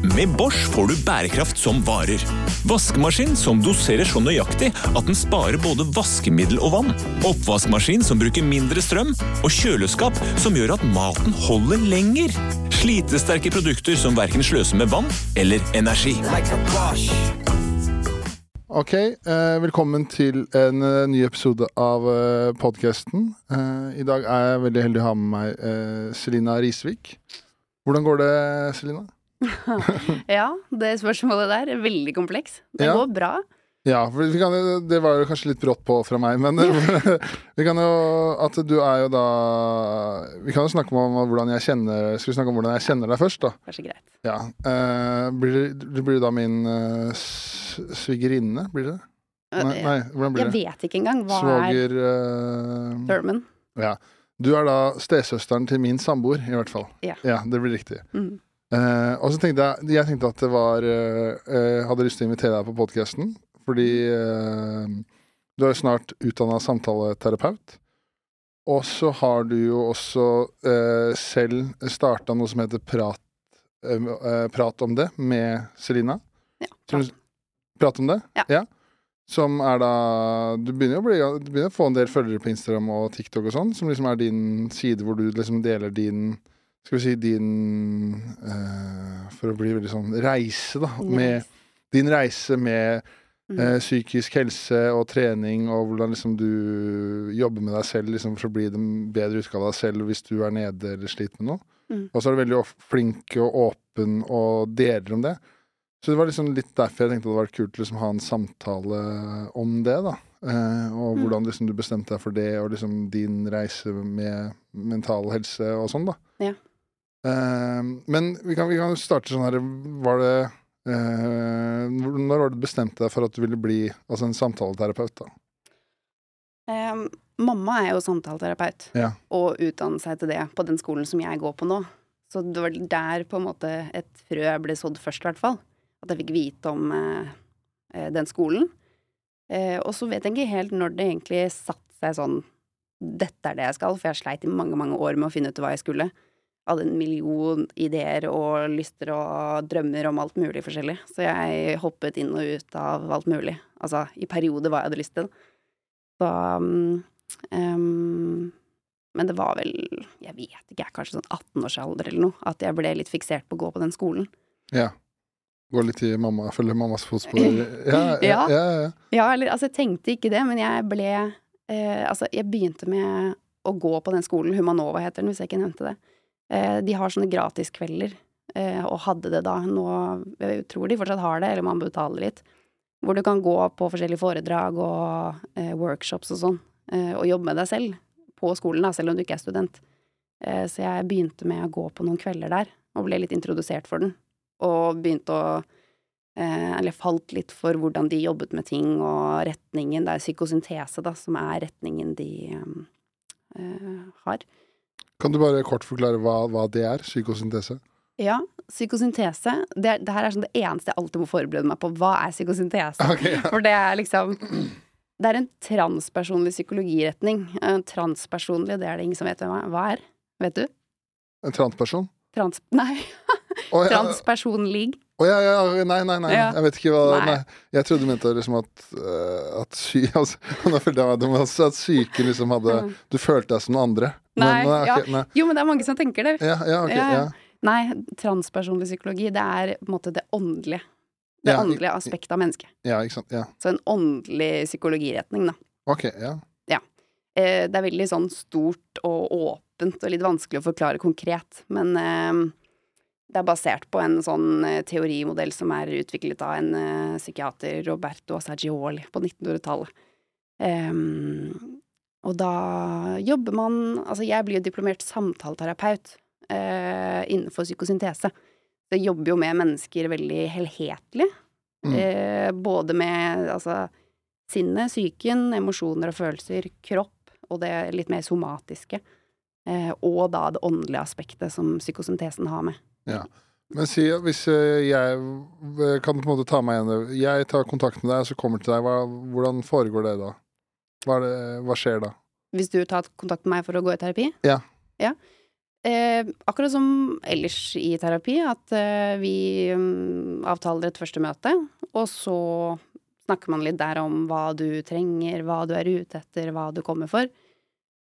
Med Bosch får du bærekraft som varer. Vaskemaskin som doserer så nøyaktig at den sparer både vaskemiddel og vann. Oppvaskmaskin som bruker mindre strøm. Og kjøleskap som gjør at maten holder lenger. Slitesterke produkter som verken sløser med vann eller energi. Ok, eh, velkommen til en eh, ny episode av eh, podkasten. I dag er jeg veldig heldig å ha med meg Selina Risvik. Hvordan går det, Selina? Ja, det spørsmålet der er veldig kompleks. Det Ja. går bra. Ja, for vi kan, det var jo kanskje litt brått på fra meg, men vi kan jo At du er jo da Vi kan jo snakke om hvordan jeg kjenner Skal vi snakke om hvordan jeg kjenner deg først, da? Kanskje greit. Ja. eh, blir blir da min uh, svigerinne, blir det? Nei, nei, hvordan blir jeg det? vet ikke engang hva er Svoger Uh, Thurman. Ja. Du er da stesøsteren til min samboer, i hvert fall. Ja. det blir riktig. Mm. Eh, og så tenkte jeg Jeg tenkte at det var eh, Hadde lyst til å invitere deg på podkasten, fordi uh, du er snart utdanna samtaleterapeut. Og så har du jo også selv starta noe som heter Prat, Prat om det, med Selina. Ja, prat. Prat om det? Ja. Som er da Du begynner å, bli, du begynner å få en del følgere på Instagram og TikTok og sånn, som liksom er din side hvor du liksom deler din Skal vi si din uh, For å bli veldig sånn reise, da. Med din reise med eh, psykisk helse og trening, og hvordan liksom du jobber med deg selv liksom, for å bli den bedre utgave av deg selv hvis du er nede eller sliter med noe. Mm. Og så er du veldig flink og åpen og deler om det. Så det var liksom litt derfor jeg tenkte det hadde vært kult å liksom, ha en samtale om det. da. Eh, og Mm. hvordan liksom, du bestemte deg for det, og liksom din reise med mental helse og sånn, da. Ja. Eh, men vi kan, vi kan starte sånn her Var det eh, Når var det du bestemte deg for at du ville bli altså en samtaleterapeut, da? Um, mamma er jo samtaleterapeut, Ja. og utdannet seg til det på den skolen som jeg går på nå. Så det var der på en måte et frø ble sådd først, i hvert fall. At jeg fikk vite om eh, eh, den skolen. Eh, og så vet jeg ikke helt når det egentlig satte seg sånn Dette er det jeg skal, for jeg sleit i mange, mange år med å finne ut hva jeg skulle. Hadde en million ideer og lyster og drømmer om alt mulig forskjellig. Så jeg hoppet inn og ut av alt mulig. Altså i perioder hva jeg hadde lyst til. Så um, Men det var vel, jeg vet ikke, jeg, kanskje sånn 18-årsalder eller noe, at jeg ble litt fiksert på å gå på den skolen. Ja. Gå litt i mamma, følge mammas fotspor. Ja, ja, Ja. ja, ja. Ja, eller altså, jeg tenkte ikke det, men jeg ble eh, Altså, jeg begynte med å gå på den skolen, Humanova heter den, hvis jeg ikke nevnte det. Eh, de har sånne gratiskvelder, eh, og hadde det da. Nå jeg tror de fortsatt har det, eller man betaler litt. Hvor du kan gå på forskjellige foredrag og eh, workshops og sånn, og jobbe med deg selv på skolen, da, selv om du ikke er student. Så jeg begynte med å gå på noen kvelder der, og ble litt introdusert for den. Og begynte å Eller falt litt for hvordan de jobbet med ting, og retningen. Det er psykosyntese, da, som er retningen de har. Kan du bare kort forklare hva, hva det er? Psykosyntese? Ja, psykosyntese. Det, det her er sånn det eneste jeg alltid må forberede meg på. Hva er psykosyntese? Okay, ja. For det er liksom Det er en transpersonlig psykologiretning. Eh, Transpersonlig, det er det ingen som vet hva hva er. Vet du? En transperson? Trans... Nei. Oh, ja, Transpersonlig. å, ja, ja, nei, nei, nei. Ja. Jeg vet ikke hva Nei. Nei. Jeg trodde du mente liksom at, uh, at sy... Altså, altså, at syken liksom hadde Du følte deg som noen andre. Nei, ok, ja. nei. Jo, men det er mange som tenker det. Ja, ja, okay, Ja. Nei, transpersonlig psykologi, det er på en måte det åndelige. Det åndelige aspektet av mennesket. ja, ikke sant. Ja. Så en åndelig psykologiretning, da. Ok, ja. Eh, det er veldig sånn stort og åpent og litt vanskelig å forklare konkret, men eh, det er basert på en sånn eh, teorimodell som er utviklet av en eh, psykiater, Roberto Assagioli, på 1900-tallet. Em, og da jobber man Altså, jeg blir jo diplomert samtaleterapeut eh, innenfor psykosyntese. Så jeg jobber jo med mennesker veldig helhetlig. Mm. Eh, både med altså sinnet, psyken, emosjoner og følelser, kropp og det litt mer somatiske. Eh, og da det åndelige aspektet som psykosyntesen har med. Men si hvis eh, jeg kan på en måte ta meg igjen. Jeg tar kontakt med deg, så kommer til deg. Hvordan foregår det da? Hva, det, hva skjer da? Hvis du tar kontakt med meg for å gå i terapi? Ja. Ja. Eh, akkurat som ellers i terapi, at eh, vi um, avtaler et første møte, og så snakker man litt der om hva du trenger, hva du er ute etter, hva du kommer for.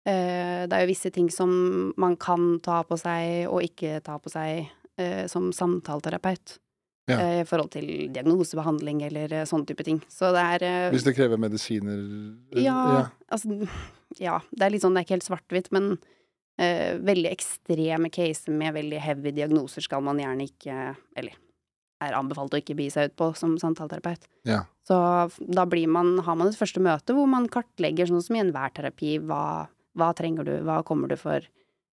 Eh, det er jo visse ting som man kan ta på seg og ikke ta på seg eh, som samtaleterapeut. Ja. eh, I forhold til diagnosebehandling eller eh, sånne type ting. Så det er eh, Hvis det krever medisiner Ja, ja, altså Ja, det er litt sånn, det er ikke helt svart-hvitt, men uh, veldig ekstreme caser med veldig heavy diagnoser skal man gjerne ikke Eller er anbefalt å ikke bi seg ut på som samtaleterapeut. Ja. Så da blir man, har man et første møte hvor man kartlegger, sånn som i enhver terapi, hva, hva trenger du, hva kommer du for,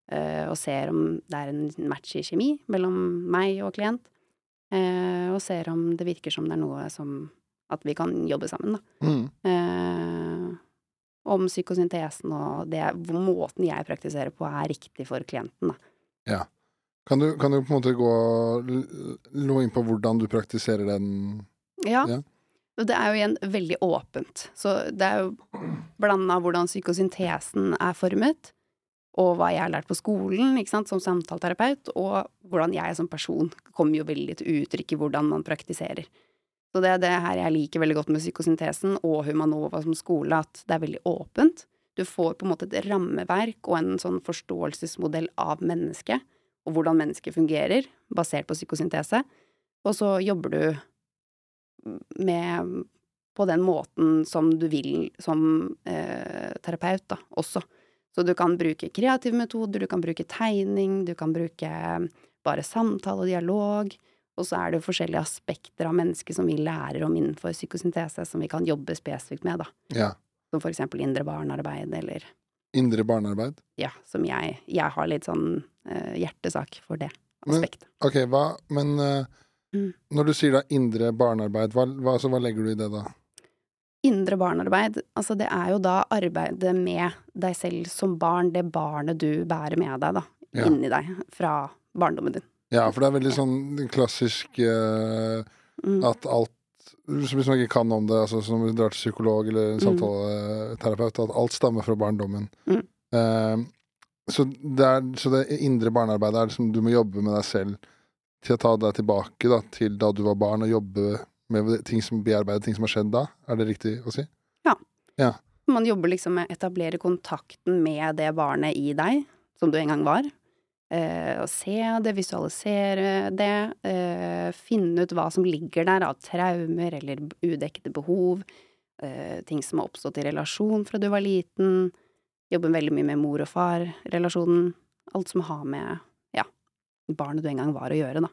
og ser om det er en match i kjemi mellom meg og klient, eh, og ser om det virker som det er noe som at vi kan jobbe sammen, da. Mm. Eh, om psykosyntesen og det, måten jeg praktiserer på, er riktig for klienten. Da. Kan, du, kan du på en måte gå lå inn på hvordan du praktiserer den Ja. Ja. Det er jo igjen veldig åpent. Så det er jo blanda hvordan psykosyntesen er formet, og hva jeg har lært på skolen som samtaleterapeut, og hvordan jeg som person kommer jo veldig til uttrykk i hvordan man praktiserer. Så det er det her jeg liker veldig godt med psykosyntesen og Humanova som skole, at det er veldig åpent. Du får på en måte et rammeverk og en sånn forståelsesmodell av mennesket, og hvordan mennesket fungerer, basert på psykosyntese. Og så jobber du med på den måten som du vil som eh, terapeut, da, også. Så du kan bruke kreative metoder, du kan bruke tegning, du kan bruke bare samtale og dialog. Og så er det jo forskjellige aspekter av mennesket som vi lærer om innenfor psykosyntese, som vi kan jobbe spesifikt med, da. ja, Som for eksempel indre barnearbeid, eller indre barnearbeid? ja, som jeg Jeg har litt sånn uh, hjertesak for det Men- aspektet. Ok, hva Men uh, Mm. når du sier da indre barnearbeid, hva, hva, altså, hva legger du i det da? Indre barnearbeid, altså det er jo da arbeidet med deg selv som barn, det barnet du bærer med deg, da, Ja. inni deg, fra barndommen din. Ja, for det er veldig sånn klassisk eh, Mm. at alt Hvis man ikke kan om det, altså som du drar til psykolog eller en Mm. samtaleterapeut, at alt stammer fra barndommen. Mm. Eh, så, det er, så det indre barnearbeidet er liksom du må jobbe med deg selv til å ta deg tilbake da, til da du var barn, og jobbe med ting som bearbeider ting som har skjedd da. Er det riktig å si? Ja, Man jobber liksom med å etablere kontakten med det barnet i deg, som du en gang var. Eh, og se det, visualisere det, eh, finne ut hva som ligger der av traumer eller udekkede behov, eh, ting som har oppstått i relasjon fra du var liten, jobbe veldig mye med mor og far-relasjonen, alt som har med, ja, barnet du en gang var å gjøre, da.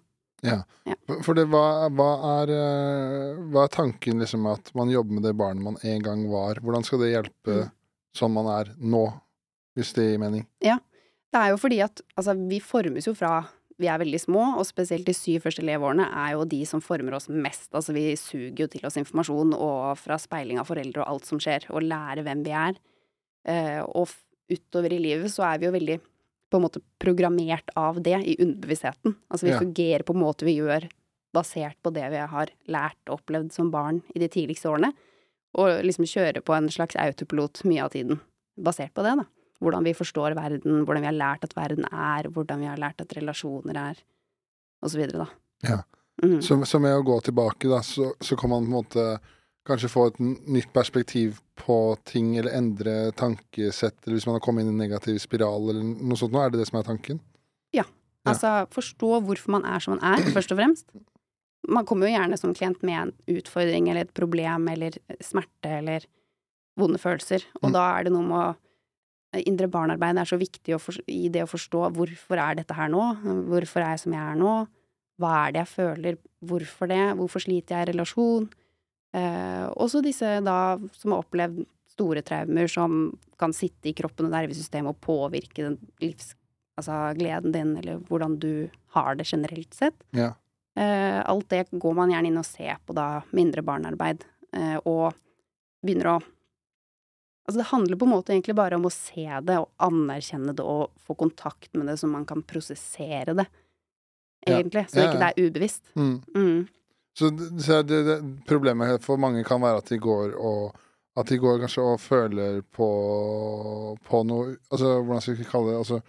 For- For det, hva, hva, er, eh, hva er tanken liksom at man jobber med det barnet man en gang var? Hvordan skal det hjelpe Mm. sånn man er nå, hvis det gir mening? Ja. Det er jo fordi at altså, vi formes jo fra vi er veldig små, og spesielt de syv første leveårene er jo de som former oss mest. Altså vi suger jo til oss informasjon og fra speiling av foreldre og alt som skjer, og lærer hvem vi er. Eh, og utover i livet så er vi jo veldig på en måte programmert av det i underbevisstheten. Altså vi Ja. fungerer på en måte vi gjør basert på det vi har lært og opplevd som barn i de tidligste årene. Og liksom kjøre på en slags autopilot mye av tiden basert på det, da hvordan vi forstår verden, hvordan vi har lært at verden er, hvordan vi har lært at relasjoner er, og så videre, da. Ja. Mm. Så, så med å gå tilbake, da, så, så kan man på en måte kanskje få et nytt perspektiv på ting, eller endre tankesett, eller hvis man har kommet inn i en negativ spiral, eller noe sånt. Nå er det det som er tanken? Ja. Altså forstå hvorfor man er som man er, først og fremst. Man kommer jo gjerne som klient med en utfordring eller et problem eller smerte eller vonde følelser, og Mm. da er det noe med å Indre barnearbeid er så viktig for, i det å forstå hvorfor er dette her nå, hvorfor er jeg som jeg er nå, hva er det jeg føler, hvorfor det, hvorfor sliter jeg i relasjon, eh, også disse da som har opplevd store traumer som kan sitte i kroppen og nervesystemet og påvirke den livs, altså gleden din, eller hvordan du har det generelt sett. Ja. Eh, alt det går man gjerne inn og ser på da, mindre barnearbeid, eh, og begynner å Altså det handler på en måte egentlig bare om å se det og anerkjenne det og få kontakt med det så man kan prosessere det, Ja. egentlig. Så Ja, ikke det er ubevisst. Mm. Mm. Så, så det, det, problemet for mange kan være at de går og at de går kanskje og føler på, på noe Altså, hvordan skal vi kalle det? Altså,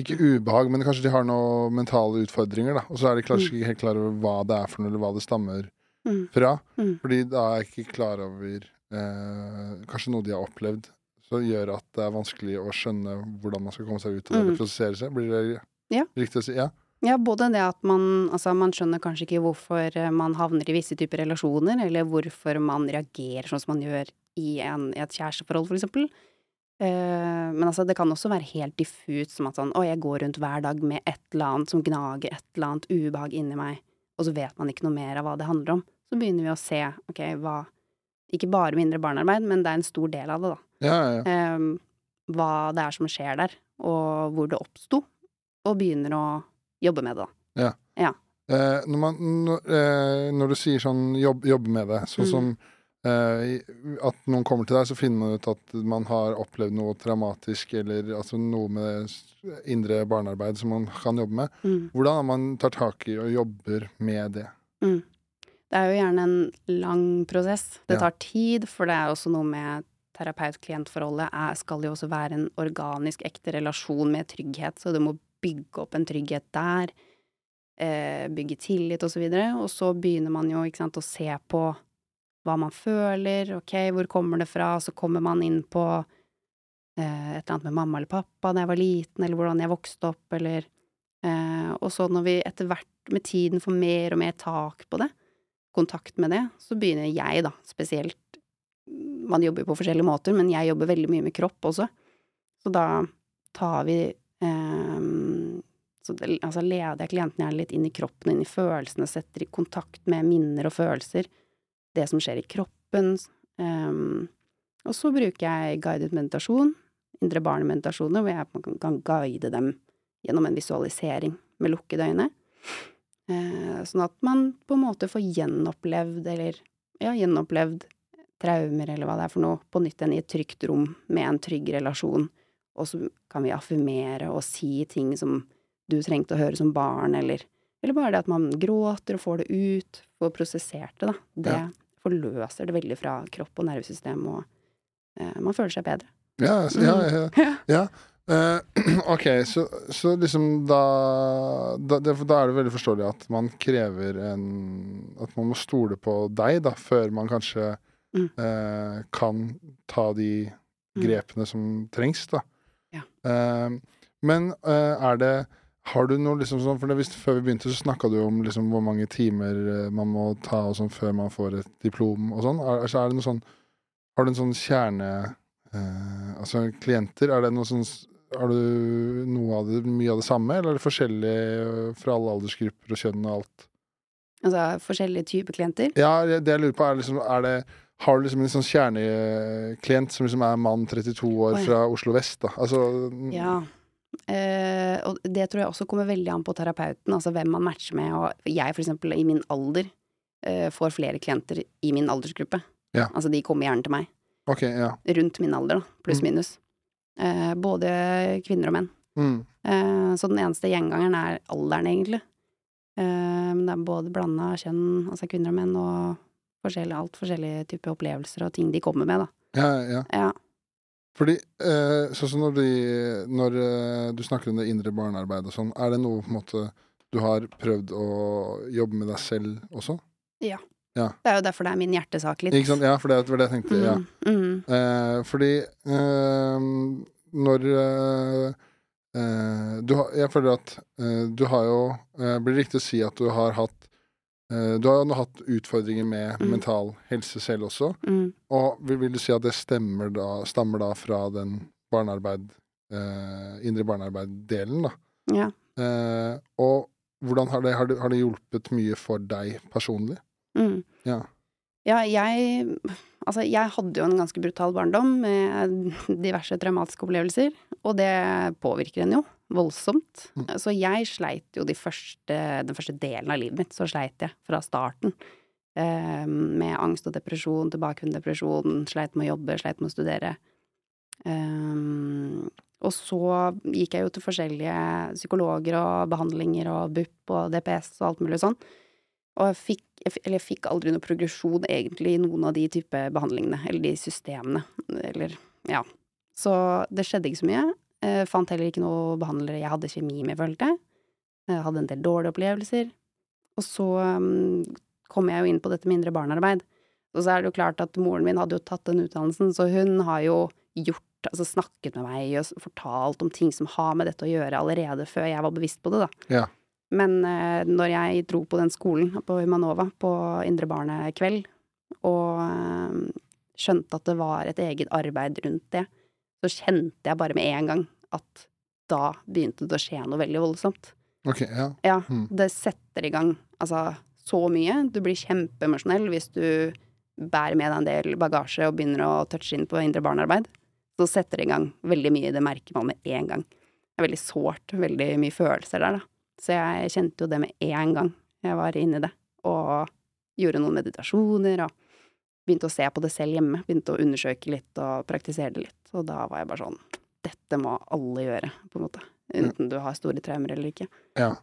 Ikke ubehag, men kanskje de har noen mentale utfordringer, da. Og så er de Mm. kanskje ikke helt klar over hva det er for noe, eller hva det stammer Mm. fra. Mm. Fordi da er jeg ikke klar over eh, kanskje noe de har opplevd, som gjør at det er vanskelig å skjønne hvordan man skal komme seg ut av det, eller Mm. prosessere seg. Blir det Ja. riktig å si? Ja. Ja, både det at man Altså, man skjønner kanskje ikke hvorfor eh, man havner i visse typer relasjoner, eller hvorfor man reagerer sånn som man gjør i, en, i et kjæresteforhold, for eksempel. Eh, men altså, det kan også være helt diffust, som at sånn Å, jeg går rundt hver dag med et eller annet som gnager et eller annet ubehag inni meg, og så vet man ikke noe mer av hva det handler om. Så begynner vi å se, ok, hva Ikke bare mindre barnearbeid, men det er en stor del av det, da. Ja, ja, ja. eh, hva det er som skjer der, og hvor det oppsto, og begynner å jobbe med det, da. Eh, når, man, når, eh, når du sier sånn jobb, jobbe med det, sånn Mm. som eh, at noen kommer til deg, så finner man ut at man har opplevd noe traumatisk, eller altså noe med indre barnearbeid som man kan jobbe med. Mm. Hvordan er man tar tak i og jobber med det? Mm. Det er jo gjerne en lang prosess. Det Ja. tar tid, for det er også noe med terapeut-klient-forholdet er, skal jo også være en organisk, ekte relasjon med trygghet, så du må bygge opp en trygghet der, eh, bygge tillit og så videre, og så begynner man jo, ikke sant, å se på hva man føler, ok, hvor kommer det fra, så kommer man inn på eh, et eller annet med mamma eller pappa da jeg var liten, eller hvordan jeg vokste opp, eller eh, Og så når vi etter hvert med tiden får mer og mer tak på det, kontakt med det, så begynner jeg, da, spesielt Man jobber jo på forskjellige måter, men jeg jobber veldig mye med kropp også. Så da tar vi eh, så det, altså leder jeg klienten gjerne litt inn i kroppen, inn i følelsene, setter i kontakt med minner og følelser, det som skjer i kroppen. Um, og så bruker jeg guidet meditasjon, indre barn-meditasjoner, hvor jeg kan guide dem gjennom en visualisering med lukkede øyne. Uh, sånn at man på en måte får gjenopplevd, eller ja, gjenopplevd traumer eller hva det er for noe, på nytt igjen i et trygt rom med en trygg relasjon. Og så kan vi affirmere og si ting som du trengte å høre som barn, eller, eller bare det at man gråter og får det ut, får prosessert det, da. Det Ja. forløser det veldig fra kropp og nervesystem, og eh, man føler seg bedre. Ja, ja, ja, Ja. ja. Eh, ok, så, så liksom da da, det, da er det veldig forståelig at man krever en At man må stole på deg, da, før man kanskje Mm. uh, kan ta de Mm. grepene som trengs, da. Ja. Uh, men er det Har du noe liksom sånn For hvis, før vi begynte, så snakka du om liksom hvor mange timer eh, man må ta og sånn før man får et diplom og sånn. Er, altså, er det noe sånn Har du en sånn kjerne eh, Altså klienter, er det noe sånn Har du noe av det, mye av det samme, eller er det forskjellig eh, fra alle aldersgrupper og kjønn og alt? Altså forskjellige typer klienter. Ja, det jeg lurer på er liksom er det, Har du liksom en sånn kjerneklient som liksom er mann 32 år fra Oslo vest, da? Altså Ja. Eh, og det tror jeg også kommer veldig an på terapeuten, altså hvem man matcher med. Og jeg, for eksempel, i min alder, uh, får flere klienter i min aldersgruppe. Ja. Altså, de kommer gjerne til meg. Okay, ja. Rundt min alder, da. Pluss Mm. minus. Uh, både kvinner og menn. Mm. Så den eneste gjengangeren er alderen, egentlig. Men det er både blanda kjønn, altså kvinner og menn, og forskjellig, alt forskjellige typer opplevelser og ting de kommer med, da. Ja, ja. Ja. Fordi eh, sånn som når, de, når eh, du snakker om det indre barnearbeidet og sånn, er det noe på en måte du har prøvd å jobbe med deg selv også? Ja, Det er jo derfor det er min hjertesak litt. Ikke sant? Ja, for det var det jeg tenkte. Ja. Mm, mm. Eh, fordi eh, når du har, Jeg føler at eh, du har jo Blir det riktig å si at du har hatt Du har jo hatt utfordringer med Mm. mental helse selv også. Mm. Og vil, du si at det stemmer da, stammer da fra den barnearbeid eh, indre barnearbeid-delen, da? Ja. Eh, og hvordan har det, har, det, har det hjulpet mye for deg personlig? Mm. Ja. Ja, jeg Altså, jeg hadde jo en ganske brutal barndom med diverse traumatiske opplevelser, og det påvirker en jo voldsomt. Mm. Så jeg sleit jo de første, den første delen av livet mitt, så sleit jeg fra starten. Eh, med angst og depresjon, tilbakevendende depresjon, sleit med å jobbe, sleit med å studere. Eh, og så gikk jeg jo til forskjellige psykologer og behandlinger og BUP og DPS og alt mulig sånn. Og jeg fikk, eller jeg fikk aldri noe progresjon egentlig i noen av de type behandlingene, eller de systemene, eller ja. Så det skjedde ikke så mye. Eh, fant heller ikke noe behandlere jeg hadde kjemi med, følte jeg. Jeg hadde en del dårlige opplevelser. Og så um, kom jeg jo inn på dette med indre barnearbeid. Og så er det jo klart at moren min hadde jo tatt den utdannelsen, så hun har jo gjort Altså snakket med meg og fortalt om ting som har med dette å gjøre, allerede før jeg var bevisst på det, da. Ja. Men eh, når jeg dro på den skolen på Humanova på Indre Barnekveld, og eh, skjønte at det var et eget arbeid rundt det, så kjente jeg bare med en gang at da begynte det å skje noe veldig voldsomt. Ok, ja. Ja, Mm. det setter i gang altså så mye. Du blir kjempeemosjonell hvis du bærer med deg en del bagasje og begynner å touche inn på indre barnearbeid. Så setter det i gang veldig mye. Det merker man med en gang. Det er veldig sårt, veldig mye følelser der, da. Så jeg kjente jo det med en gang jeg var inne i det. Og gjorde noen meditasjoner og begynte å se på det selv hjemme. Begynte å undersøke litt og praktisere det litt. Og da var jeg bare sånn Dette må alle gjøre, på en måte. Enten du har store traumer eller ikke. ja.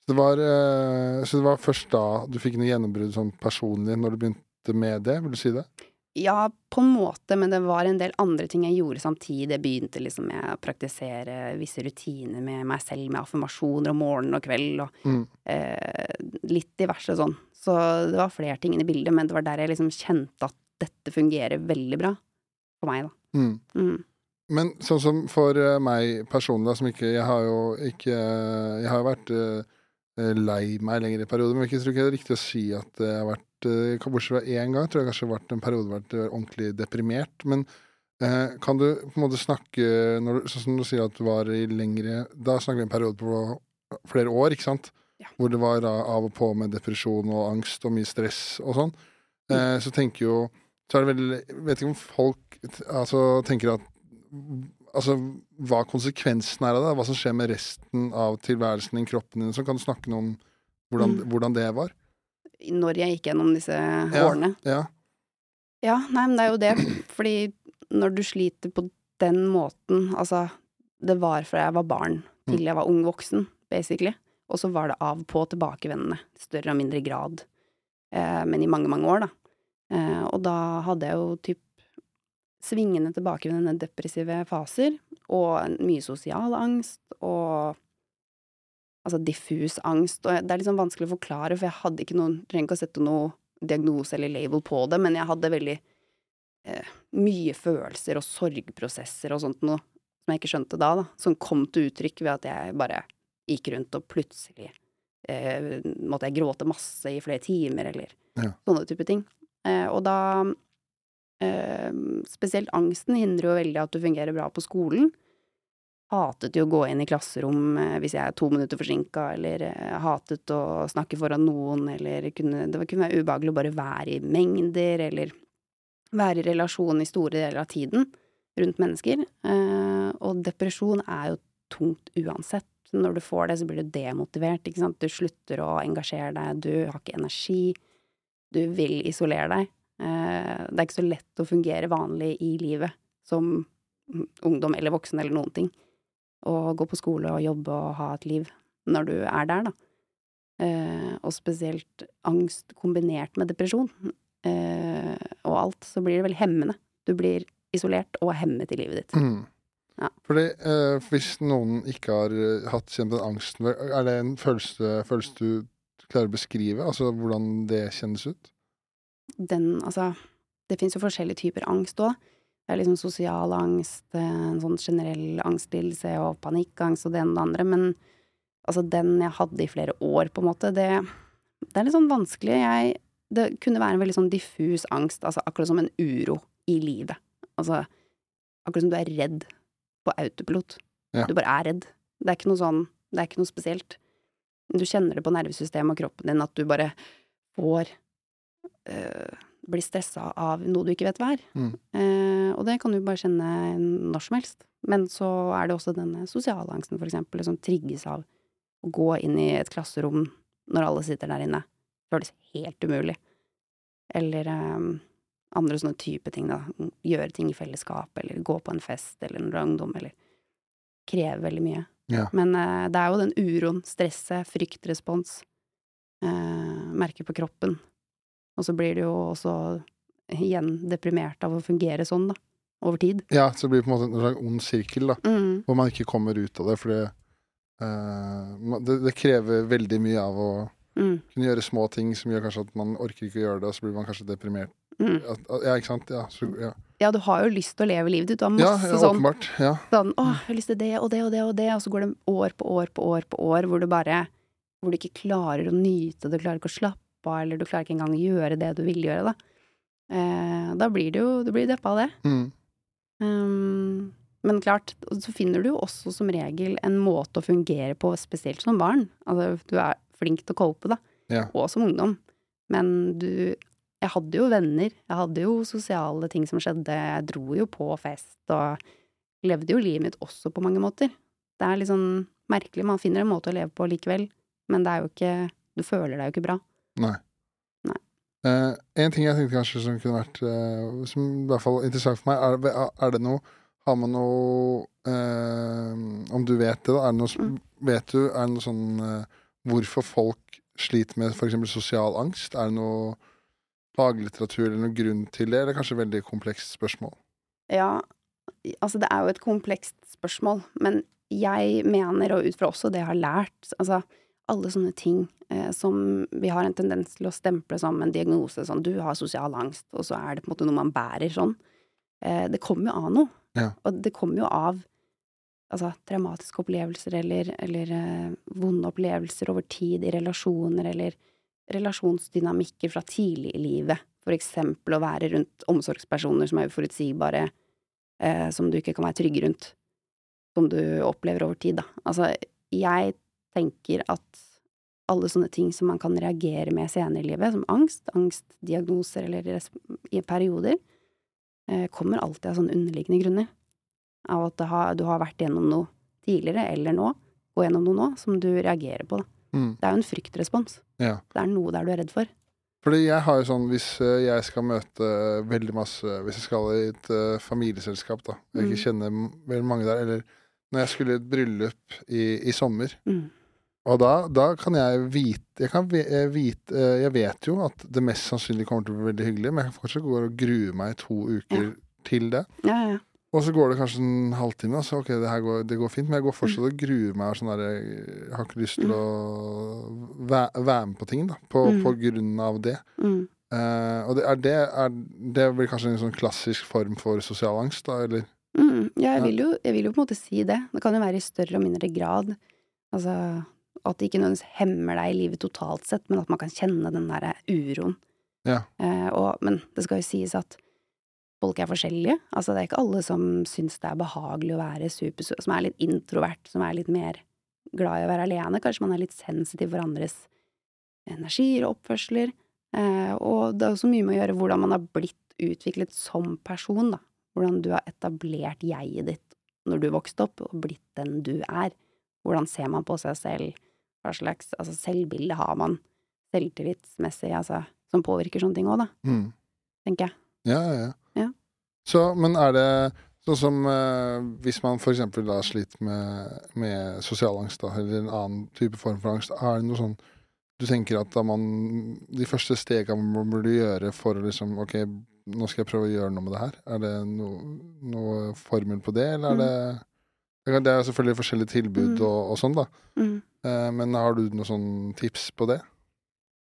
Så, det var, eh, så det var først da du fikk noe gjennombrudd sånn personlig, når du begynte med det? Vil du si det? Ja, på en måte, men det var en del andre ting jeg gjorde samtidig. Jeg begynte liksom med å praktisere visse rutiner med meg selv, med affirmasjoner om morgen og kveld, og Mm. eh, litt diverse sånn. Så det var flere ting i bildet, men det var der jeg liksom kjente at dette fungerer veldig bra for meg, da. Mm. Mm. Men sånn som for eh, meg personlig, da, som ikke Jeg har jo ikke Jeg har jo vært eh, eh, lei meg lenger i perioder, men jeg tror ikke det er riktig å si at jeg har vært Bortsett fra én gang, tror jeg kanskje har vært en periode vært ordentlig deprimert. Men eh, kan du på en måte snakke når du, Sånn som du sier at du var i lengre Da snakker vi en periode på flere år, ikke sant? Ja. Hvor det var da, av og på med depresjon og angst og mye stress og sånn. Eh, så tenker jo Så er det vel Vet ikke om folk altså, tenker at Altså hva konsekvensen er av det, hva som skjer med resten av tilværelsen din, kroppen din, så kan du snakke noe om hvordan, Mm. hvordan det var? Når jeg gikk gjennom disse årene. Ja. Ja, nei, men det er jo det. Fordi når du sliter på den måten Altså, det var fra jeg var barn til jeg var ung voksen, basically. Og så var det av på tilbakevendende, større og mindre grad. Eh, men i mange, mange år, da. Eh, og da hadde jeg jo typ svingende tilbake i denne depressive faser, og mye sosial angst, og altså diffus angst. Og det er liksom vanskelig å forklare, for jeg hadde ikke noen Trenger ikke å sette noe diagnose eller label på det, men jeg hadde veldig eh, mye følelser og sorgprosesser og sånt noe som jeg ikke skjønte da, da. Som kom til uttrykk ved at jeg bare gikk rundt og plutselig eh, måtte jeg gråte masse i flere timer, eller Ja. sånne type ting. Eh, og da eh, Spesielt angsten hindrer jo veldig at du fungerer bra på skolen. Hatet jo å gå inn i klasserom eh, hvis jeg er to minutter forsinka, eller hatet å snakke foran noen, eller kunne, det kunne være ubehagelig å bare være i mengder, eller være i relasjon i store deler av tiden rundt mennesker. Og depresjon er jo tungt uansett. Når du får det, så blir du demotivert, ikke sant. Du slutter å engasjere deg, du har ikke energi, du vil isolere deg. Eh, det er ikke så lett å fungere vanlig i livet som ungdom eller voksen eller noen ting. Å gå på skole og jobbe og ha et liv når du er der, da. Eh, og spesielt angst kombinert med depresjon eh, og alt, så blir det veldig hemmende. Du blir isolert og hemmet i livet ditt. Mm. Ja. Fordi eh, hvis noen ikke har hatt kjent den angsten, er det en følelse, følelse du klarer å beskrive? Altså hvordan det kjennes ut? Den, altså Det fins jo forskjellige typer angst òg. Det er liksom sosial angst, eh, en sånn generell angstlidelse og panikkangst og det ene og det andre, men altså den jeg hadde i flere år, på en måte, det, det er litt sånn vanskelig. Jeg, det kunne være en veldig sånn diffus angst, altså akkurat som en uro i livet. Altså akkurat som du er redd på autopilot. Ja. Du bare er redd. Det er ikke noe sånn, det er ikke noe spesielt. Du kjenner det på nervesystemet og kroppen din at du bare får øh, blir stressa av noe du ikke vet hva er. Mm. Eh, og det kan du bare kjenne når som helst. Men så er det også denne sosiale angsten, for eksempel, som trigges av å gå inn i et klasserom når alle sitter der inne. Føles helt umulig. Eller eh, andre sånne type ting, da. Gjøre ting i fellesskap, eller gå på en fest, eller er ungdom, eller Kreve veldig mye. Ja. Men uh, det er jo den uroen, stresset, fryktrespons. uh, merker på kroppen. Og så blir du jo også igjen deprimert av å fungere sånn, da. over tid. Ja, så det blir på en måte en slags ond sirkel, da. Mm. Hvor man ikke kommer ut av det, fordi uh, det, det krever veldig mye av å Mm. kunne gjøre små ting som gjør kanskje at man orker ikke å gjøre det, og så blir man kanskje deprimert. Mm. At, at, ja, ikke sant? Ja, så, ja. Ja, du har jo lyst til å leve livet ditt. Du har masse ja sånn, åpenbart. Ja. sånn 'Å, jeg har lyst til det og det og det og det', og så går det år på år på år på år hvor du bare Hvor du ikke klarer å nyte du klarer ikke å slappe av, eller du klarer ikke engang å gjøre det du vil gjøre, da. Eh, da blir du jo Du blir deppa av det. Mm. Um, men klart, så finner du jo også som regel en måte å fungere på, spesielt som barn. Altså, du er flink til å cope, da. Ja. Og som ungdom. Men du Jeg hadde jo venner. Jeg hadde jo sosiale ting som skjedde. Jeg dro jo på fest og levde jo livet mitt også på mange måter. Det er litt sånn merkelig. Man finner en måte å leve på likevel, men det er jo ikke Du føler deg jo ikke bra. Nei. Nei. Eh, en ting jeg tenkte kanskje som kunne vært eh, Som i hvert fall er interessant for meg, er, er det noe Har man noe eh, Om du vet det, da? Er det noe, Mm. Vet du, er det noe sånn eh, Hvorfor folk sliter med f.eks. sosial angst? Er det noe faglitteratur eller noen grunn til det, eller kanskje et veldig komplekst spørsmål? Ja, altså det er jo et komplekst spørsmål, men jeg mener, og ut fra også det jeg har lært, altså alle sånne ting eh, som vi har en tendens til å stemple som en diagnose, sånn du har sosial angst, og så er det på en måte noe man bærer sånn, eh, det kommer jo av noe. Ja. Og det kommer jo av altså traumatiske opplevelser eller, eller eh, vonde opplevelser over tid i relasjoner, eller relasjonsdynamikker fra tidlig i livet. For eksempel å være rundt omsorgspersoner som er uforutsigbare, eh, som du ikke kan være trygg rundt. Som du opplever over tid, da. Altså, jeg tenker at alle sånne ting som man kan reagere med senere i livet, som angst, angstdiagnoser eller i perioder, eh, kommer alltid av sånne underliggende grunner. Av at har, du har vært gjennom noe tidligere, eller nå, og gjennom noe nå, som du reagerer på, da. Mm. Det er jo en fryktrespons. Ja. Det er noe der du er redd for. Fordi jeg har jo sånn, hvis eh, jeg skal møte veldig masse Hvis jeg skal i et uh, familieselskap, da, jeg Mm. ikke kjenner m- veldig mange der, eller når jeg skulle i et bryllup i, i sommer, Mm. og da, da kan jeg vite jeg, kan eh, vite eh, jeg vet jo at det mest sannsynlig kommer til å bli veldig hyggelig, men jeg kan fortsatt gå og grue meg to uker til det. Ja, ja, ja. Og så går det kanskje en halvtime, og så ok, det her går, det går fint, men jeg går fortsatt og gruer meg. Sånn der, jeg har ikke lyst til å væ- være med på ting, da, på, Mm. på grunn av det. Mm. Uh, og det er det er, det blir kanskje en sånn klassisk form for sosial angst, da, eller? Mm, ja, jeg vil, jo, jeg vil jo på en måte si det. Det kan jo være i større og mindre grad. Altså at det ikke nødvendigvis hemmer deg i livet totalt sett, men at man kan kjenne den derre uroen. Ja. Uh, og, men det skal jo sies at folk er forskjellige. Altså det er ikke alle som syns det er behagelig å være super, som er litt introvert, som er litt mer glad i å være alene. Kanskje man er litt sensitiv for andres energier og oppførsler. Eh, og det er også mye med å gjøre hvordan man har blitt utviklet som person, da. Hvordan du har etablert jeget ditt når du vokste opp, og blitt den du er. Hvordan ser man på seg selv? Hva slags altså, selvbilde har man? Selvtillitsmessig, altså, som påvirker sånne ting òg, da, Mm. tenker jeg. Ja, ja, ja. Så, men er det sånn som eh, hvis man eksempel da sliter med, med sosial angst, da, eller en annen type form for angst, er det noe sånn du tenker at da man De første stegene man burde gjøre for å liksom Ok, nå skal jeg prøve å gjøre noe med det her. Er det noe, noe formel på det, eller er det det Det er selvfølgelig forskjellige tilbud Mm. og, og sånn, da. Mm. Eh, men har du noen sånn tips på det?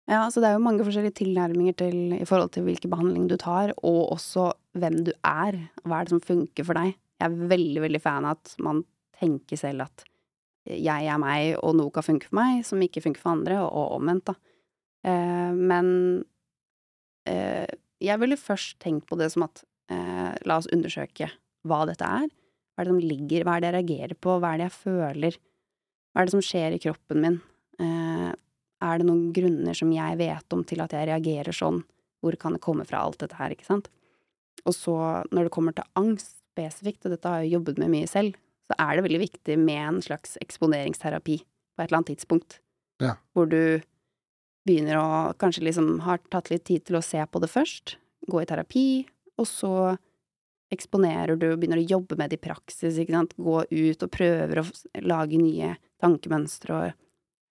Ja, så det er jo mange forskjellige tilnærminger til, i forhold til hvilken behandling du tar, og også hvem du er. Hva er det som funker for deg? Jeg er veldig, veldig fan av at man tenker selv at jeg er meg, og noe kan funke for meg, som ikke funker for andre, og omvendt, da. Eh, men eh, jeg ville først tenkt på det som at eh, la oss undersøke hva dette er. Hva er det som ligger, hva er det jeg reagerer på, hva er det jeg føler, hva er det som skjer i kroppen min? Er det noen grunner som jeg vet om til at jeg reagerer sånn? Hvor kan det komme fra alt dette her, ikke sant? Og så, når det kommer til angst spesifikt, og dette har jeg jobbet med mye selv, så er det veldig viktig med en slags eksponeringsterapi på et eller annet tidspunkt. Ja. Hvor du begynner å kanskje liksom har tatt litt tid til å se på det først, gå i terapi, og så eksponerer du begynner å jobbe med det i praksis, ikke sant, gå ut og prøver å lage nye tankemønstre og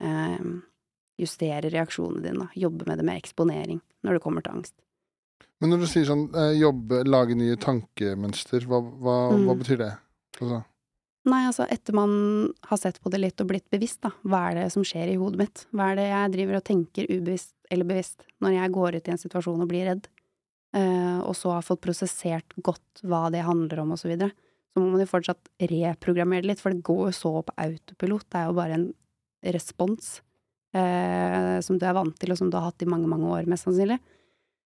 eh, justere reaksjonene dine, jobbe med det med eksponering når det kommer til angst. Men når du sier sånn eh, jobbe, lage nye tankemønster, hva, hva, Mm. hva betyr det? Altså, Nei, altså etter man har sett på det litt og blitt bevisst, da. Hva er det som skjer i hodet mitt? Hva er det jeg driver og tenker ubevisst eller bevisst når jeg går ut i en situasjon og blir redd? Uh, og så har fått prosessert godt hva det handler om og så videre. Så må man jo fortsatt reprogrammere det litt, for det går jo så på autopilot. Det er jo bare en respons eh, som du er vant til, og som du har hatt i mange, mange år, mest sannsynlig.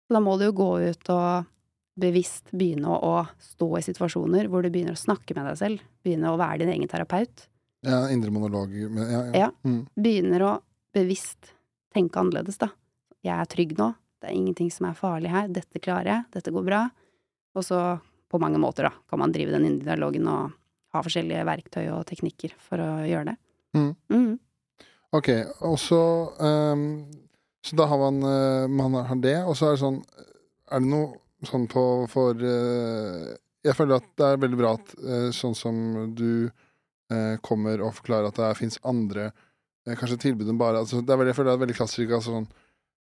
Så da må du jo gå ut og bevisst begynne å, å stå i situasjoner hvor du begynner å snakke med deg selv. Begynne å være din egen terapeut. ja, indre monolog men, ja, ja. Ja. Mm. Begynner å bevisst tenke annerledes, da. Jeg er trygg nå. Det er ingenting som er farlig her. Dette klarer jeg. Dette går bra. Og så, på mange måter, da, kan man drive den indre dialogen og ha forskjellige verktøy og teknikker for å gjøre det. Mm. Mhm. Ok, og så um, Så da har man, eh, man har det, og så er det sånn Er det noe sånn på for uh, Jeg føler at det er veldig bra at uh, sånn som du uh, kommer og forklarer at det fins andre kanskje tilbud enn bare altså, det er veldig, Jeg føler det er veldig klassisk. Altså, sånn,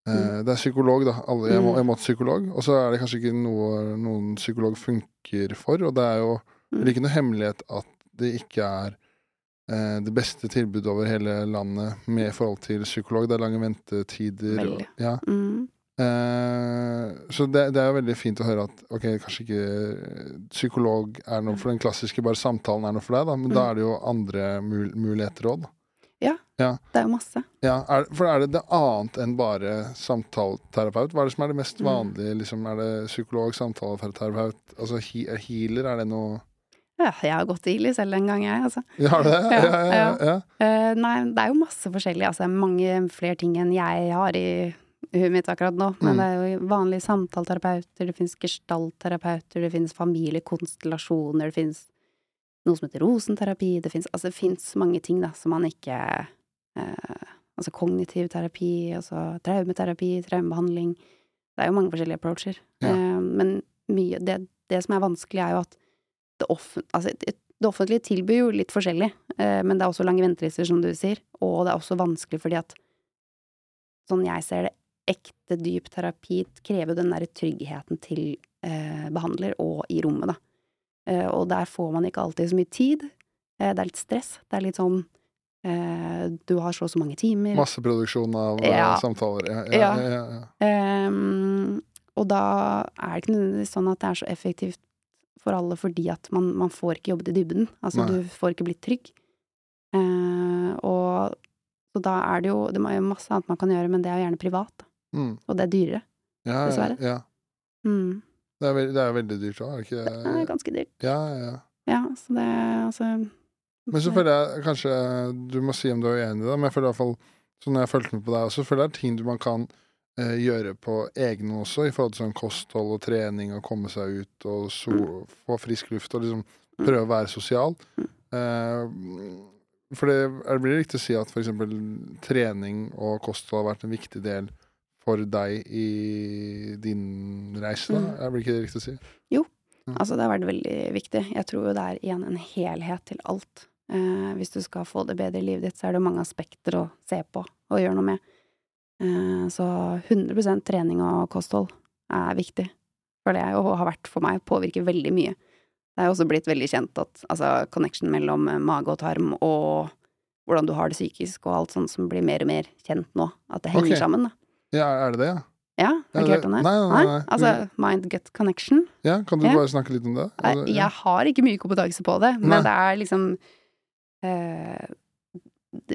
Mm. Det er psykolog, da. Alle, jeg, må, Mm. jeg må til psykolog. Og så er det kanskje ikke noe noen psykolog funker for. Og det er jo Mm. det er ikke noe hemmelighet at det ikke er det beste tilbudet over hele landet med forhold til psykolog. Det er lange ventetider. Og, ja. mm. eh, så det, det er jo veldig fint å høre at ok, kanskje ikke psykolog er noe for den klassiske, bare samtalen er noe for deg, da, men da Mm. er det jo andre mul muligheter òg, da. Det er jo masse. Ja, er, for er det det annet enn bare samtaleterapeut? Hva er det som er det mest Mm. vanlige? Liksom, er det psykolog, samtaleterapeut, altså he healer? Er det noe Ja, jeg har gått tidlig selv en gang, jeg, altså. Ja, du det? Ja, ja, ja. Eh, nei, det er jo masse forskjellig. Altså, mange flere ting enn jeg har i huet mitt akkurat nå. Men Mm. det er jo vanlige samtaleterapeuter, det finnes gestaltterapeuter, det finnes familiekonstellasjoner, det finnes noe som heter rosenterapi, det finnes Altså, mange ting, da, som man ikke uh, Altså kognitiv terapi, altså traumeterapi, traumebehandling. Det er jo mange forskjellige approacher. Ja. Uh, men mye det, det som er vanskelig, er jo at det, off, altså, det offentlige tilbyr jo litt forskjellig, eh, men det er også lange ventelister, som du sier, og det er også vanskelig fordi at sånn jeg ser det, ekte dyp terapi krever den derre tryggheten til eh, behandler og i rommet, da. Eh, og der får man ikke alltid så mye tid. Eh, det er litt stress. Det er litt sånn eh, Du har så og så mange timer. Masseproduksjon av eh, Ja. samtaler. Ja, ja, Ja. Ehm, og da er det ikke nødvendigvis sånn at det er så effektivt for alle fordi at man, man får ikke jobbet i dybden. Altså, Nei. du får ikke blitt trygg. Eh, og så da er det jo Det er jo masse annet man kan gjøre, men det er jo gjerne privat. Mm. Og det er dyrere. ja, Dessverre. ja. Mm. Det er, veldig, det er veldig dyrt òg, er det ikke Det er ganske dyrt. Ja, ja, ja. Ja, så det altså Men så føler jeg kanskje Du må si om du er uenig i det, men jeg føler i hvert fall Så når jeg fulgte med på deg også, føler jeg det er ting du man kan eh, gjøre på egen også, i forhold til sånn kosthold og trening og komme seg ut og so få frisk luft og liksom prøve å være sosial. Eh, for det er- blir det riktig å si at f.eks. trening og kosthold har vært en viktig del for deg i din reise, da? Mm. Det ikke det riktig å si? Altså, det har vært veldig viktig. Jeg tror jo det er igjen en helhet til alt. Eh, hvis du skal få det bedre i livet ditt, så er det mange aspekter å se på og gjøre noe med. Eh, så 100% trening og kosthold er viktig. For det og har vært for meg, påvirker veldig mye. Det er også blitt veldig kjent at altså, connection mellom eh, mage og tarm og hvordan du har det psykisk og alt sånt som blir mer og mer kjent nå, at det henger okay. sammen, da. Ja, er det det, ja? Ja, har ikke hørt om det? nei, nei, nei. Altså mind-gut connection. Ja, Kan du Ja. bare snakke litt om det? Altså, ja. jeg har ikke mye kompetanse på det, men det er liksom eh,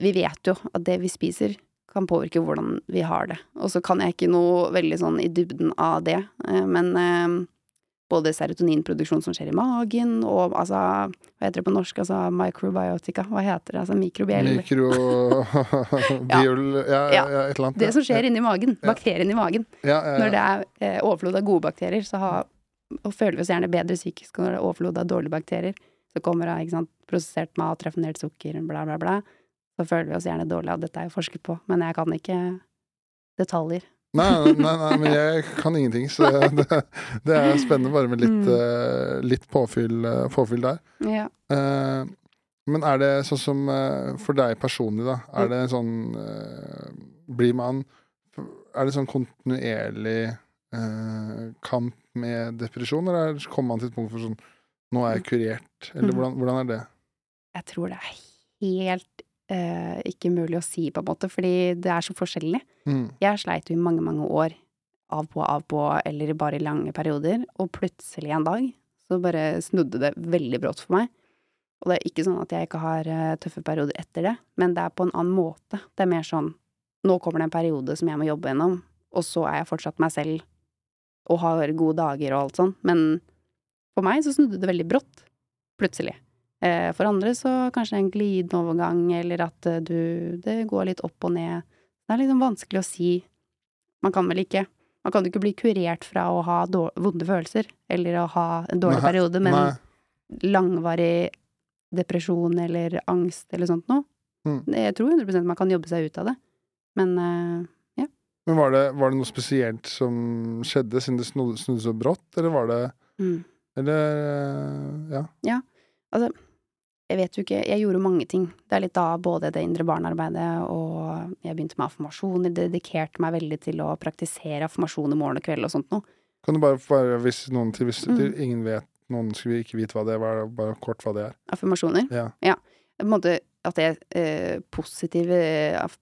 Vi vet jo at det vi spiser, kan påvirke hvordan vi har det. Og så kan jeg ikke noe veldig sånn i dybden av det, eh, men eh, både serotoninproduksjon som skjer i magen, og altså Hva heter det på norsk? Altså microbiotica? Hva heter det? Altså mikrobiell Mikrobiol Ja, ja, ja, et eller annet. Det som skjer inni magen. Ja. Bakteriene i magen. Når det er eh, overflod av gode bakterier, så har, og føler vi oss gjerne bedre psykisk. Når det er overflod av dårlige bakterier, så kommer det prosessert mat, raffinert sukker, bla, bla, bla. Så føler vi oss gjerne dårlige, av dette er jo forsket på, men jeg kan ikke detaljer. Nei, nei, nei, men jeg kan ingenting, så det, det er spennende bare med litt, Mm. eh, litt påfyll, eh, påfyll der. Ja. Eh, men er det sånn som eh, for deg personlig, da? Mm. Er det sånn Blir man Er det sånn kontinuerlig eh, kamp med depresjon, eller er- kommer man til et punkt for sånn Nå er jeg kurert, eller Mm. hvordan, hvordan er det? Jeg tror det er helt eh, ikke mulig å si, på en måte, fordi det er så forskjellig. Mm. Jeg sleit jo i mange, mange år. Av på, av på, eller bare i lange perioder. Og plutselig en dag så bare snudde det veldig brått for meg. Og det er ikke sånn at jeg ikke har eh, tøffe perioder etter det, men det er på en annen måte. Det er mer sånn nå kommer det en periode som jeg må jobbe gjennom, og så er jeg fortsatt meg selv og har gode dager og alt sånn. Men for meg så snudde det veldig brått. Plutselig. Eh, For andre så kanskje en glidende overgang, eller at eh, du Det går litt opp og ned. Det er liksom vanskelig å si. Man kan vel ikke Man kan jo ikke bli kurert fra å ha vonde følelser, eller å ha en dårlig Nei, periode, men Nei. langvarig depresjon eller angst eller sånt noe. Mm. Jeg tror 100% man kan jobbe seg ut av det. Men ja. Men var det, var det noe spesielt som skjedde, siden det snudde, snudde så brått, eller var det mm. Eller eh, Ja. Jeg vet jo ikke, jeg gjorde mange ting. Det er litt da både det indre barnearbeidet og jeg begynte med affirmasjoner, dedikerte meg veldig til å praktisere affirmasjoner morgen og kveld og sånt noe. Kan du bare, bare hvis noen til, hvis Mm. ingen vet, noen skulle ikke vite hva det er, bare, bare kort hva det er. Affirmasjoner. Ja. På en måte at det er eh, positive,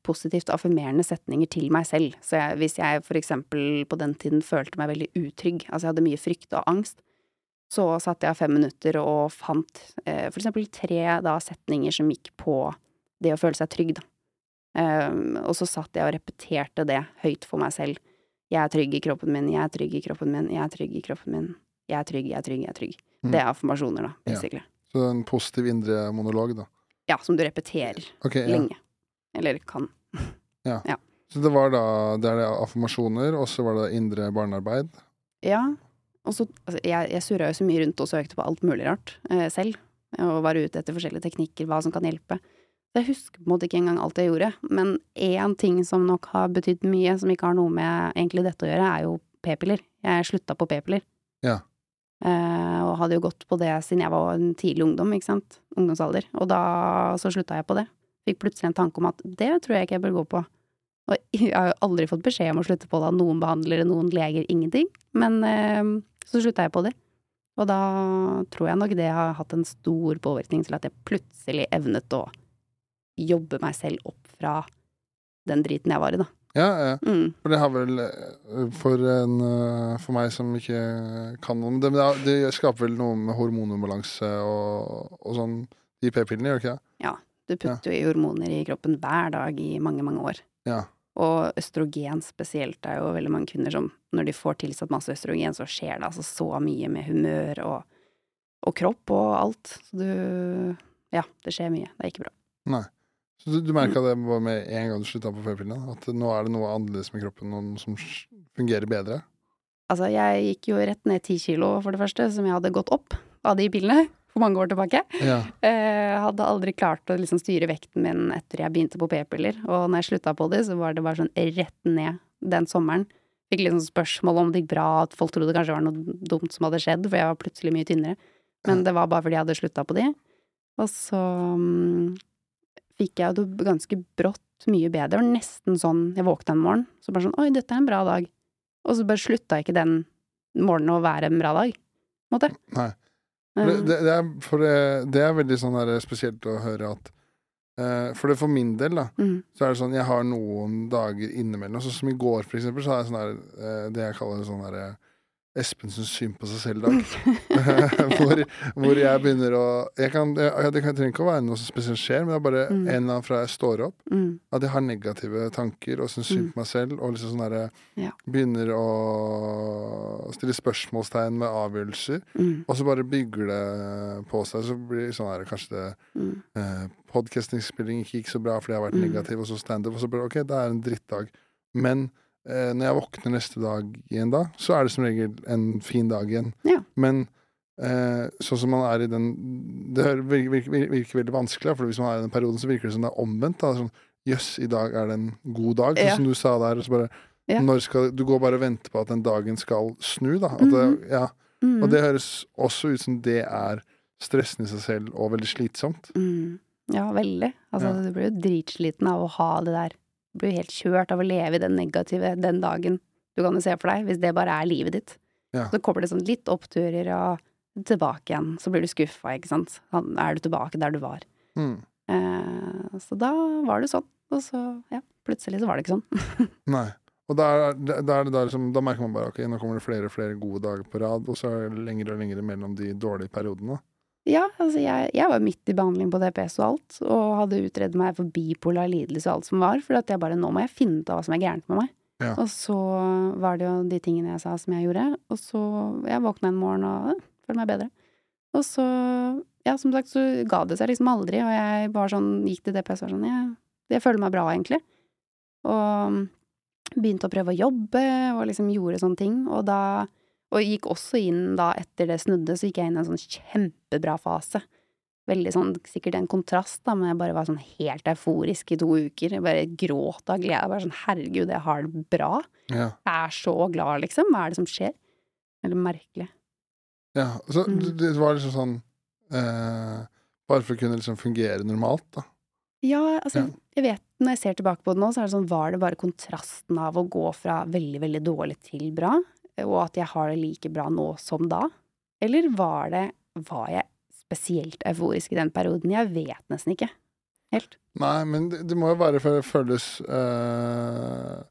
positivt affirmerende setninger til meg selv. Så jeg, hvis jeg for eksempel på den tiden følte meg veldig utrygg, altså jeg hadde mye frykt og angst, så satt jeg fem minutter og fant eh, for eksempel tre da setninger som gikk på det å føle seg trygg, da. Ehm, og så satt jeg og repeterte det høyt for meg selv. Jeg er trygg i kroppen min, jeg er trygg i kroppen min, jeg er trygg i kroppen min. Jeg er trygg, jeg er trygg, jeg er trygg. Mm. Det er affirmasjoner, da, Ja. basically. Så en positiv indre monolog, da. Ja, som du repeterer okay, ja. lenge. Eller kan. Ja. Så det var da det er det affirmasjoner, og så var det indre barnearbeid. Ja. Og så altså, Jeg, jeg surra jo så mye rundt og søkte på alt mulig rart eh, selv. Og var ute etter forskjellige teknikker, hva som kan hjelpe. Så jeg husker på en måte ikke engang alt jeg gjorde. Men én ting som nok har betydd mye, som ikke har noe med egentlig dette å gjøre, er jo p-piller. Jeg slutta på p-piller. Ja. Eh, og hadde jo gått på det siden jeg var en tidlig ungdom, ikke sant. Ungdomsalder. Og da så slutta jeg på det. Fikk plutselig en tanke om at det tror jeg ikke jeg bør gå på. Og jeg har jo aldri fått beskjed om å slutte på det av noen behandlere, noen leger, ingenting. Men eh, så slutta jeg på det. Og da tror jeg nok det har hatt en stor påvirkning til at jeg plutselig evnet å jobbe meg selv opp fra den driten jeg var i, da. Ja, ja. Mm. For det har vel eh, For, en, eh, for meg som ikke kan noe det, det, skaper vel noe med hormonubalanse og, og sånn, de p-pillene, gjør ikke det? Du putter jo i hormoner i kroppen hver dag i mange, mange år. Ja. Og østrogen spesielt Det er jo veldig mange kvinner som når de får tilsatt masse østrogen, så skjer det altså så mye med humør og, og kropp og alt. Så du Ja, det skjer mye. Det er ikke bra. Nei. Så du, du merka det bare med en gang du slutta på p-pillene? At nå er det noe annerledes med kroppen, noe som fungerer bedre? Altså, jeg gikk jo rett ned ti kilo, for det første, som jeg hadde gått opp av de pillene for mange år tilbake. Ja. Eh, hadde aldri klart å liksom styre vekten min etter jeg begynte på p-piller. Og når jeg slutta på det, så var det bare sånn rett ned den sommeren. Fikk liksom spørsmål om det gikk bra, at folk trodde det kanskje var noe dumt som hadde skjedd, for jeg var plutselig mye tynnere. Men det var bare fordi jeg hadde slutta på de. Og så um, fikk jeg det ganske brått mye bedre. Det var nesten sånn jeg våkna en morgen, så bare sånn oi, dette er en bra dag. Og så bare slutta ikke den morgenen å være en bra dag, på en måte. Nei. Det, det, det, er, for det, det er veldig sånn der spesielt å høre at uh, For det for min del, da, Mm. så er det sånn jeg har noen dager innimellom. Sånn som i går, for eksempel, så har jeg sånn der uh, det jeg kaller sånn derre Espensens syn på seg selv-dag. hvor, hvor jeg begynner å jeg kan, jeg, Det kan, trenger ikke å være noe som spesielt skjer, men det er bare Mm. en annen fra jeg står opp, Mm. at jeg har negative tanker og syns synd Mm. på meg selv, og liksom sånn derre Ja. Begynner å stille spørsmålstegn med avgjørelser. Mm. Og så bare bygger det på seg. Så blir det sånn her, kanskje det Mm. eh, Podcasting-spilling ikke gikk så bra fordi jeg har vært Mm. negativ, og så standup. Og så bare OK, det er en drittdag. Men når jeg våkner neste dag igjen da, så er det som regel en fin dag igjen. Ja. Men eh, sånn som man er i den Det virker, virker, virker veldig vanskelig, for hvis man er i den perioden, så virker det som det er omvendt. sånn Jøss, i dag er det en god dag, sånn Ja. som du sa der. Og så bare Ja. Skal Du går bare og venter på at den dagen skal snu, da. At det, Mhm. ja. Mm. Og det høres også ut som det er stressende i seg selv og veldig slitsomt. Mm. Ja, veldig. Altså, du blir jo dritsliten av å ha det der. Blir helt kjørt av å leve i den negative den dagen Du kan jo se for deg, hvis det bare er livet ditt. Ja. Så kommer det sånn litt oppturer og tilbake igjen. Så blir du skuffa, ikke sant. Er du tilbake der du var. Mm. Eh, så da var det sånn. Og så, ja, plutselig så var det ikke sånn. Nei. Og da, er, da, da er det da, liksom, da merker man bare ok, nå kommer det flere og flere gode dager på rad, og så er det lengre og lengre mellom de dårlige periodene. Ja, altså jeg, jeg var midt i behandling på DPS og alt, og hadde utredet meg for bipolar lidelse og alt som var, for at jeg bare nå må jeg finne ut av hva som er gærent med meg. Ja. Og så var det jo de tingene jeg sa som jeg gjorde, og så jeg våkna en morgen og følte meg bedre. Og så, ja, som sagt, så ga det seg liksom aldri, og jeg bare sånn, gikk til DPS og var sånn, jeg, jeg føler meg bra egentlig. Og begynte å prøve å jobbe, og liksom gjorde sånne ting, og da og gikk også inn da, etter det snudde, så gikk jeg inn i en sånn kjempebra fase. Veldig sånn, sikkert en kontrast, da, men jeg bare var sånn helt euforisk i to uker. Jeg bare gråt av glede. Jeg bare sånn herregud, jeg har det bra. Ja. Jeg er så glad, liksom. Hva er det som skjer? Eller merkelig. ja. Så Mm. det var liksom sånn eh, Bare for å kunne liksom fungere normalt, da. Ja, altså, Ja. jeg vet, når jeg ser tilbake på det nå, så er det sånn, var det bare kontrasten av å gå fra veldig, veldig dårlig til bra, og at jeg har det like bra nå som da? Eller var det, var jeg spesielt euforisk i den perioden? Jeg vet nesten ikke. Helt. Nei, men det, det må jo være for det føles eh,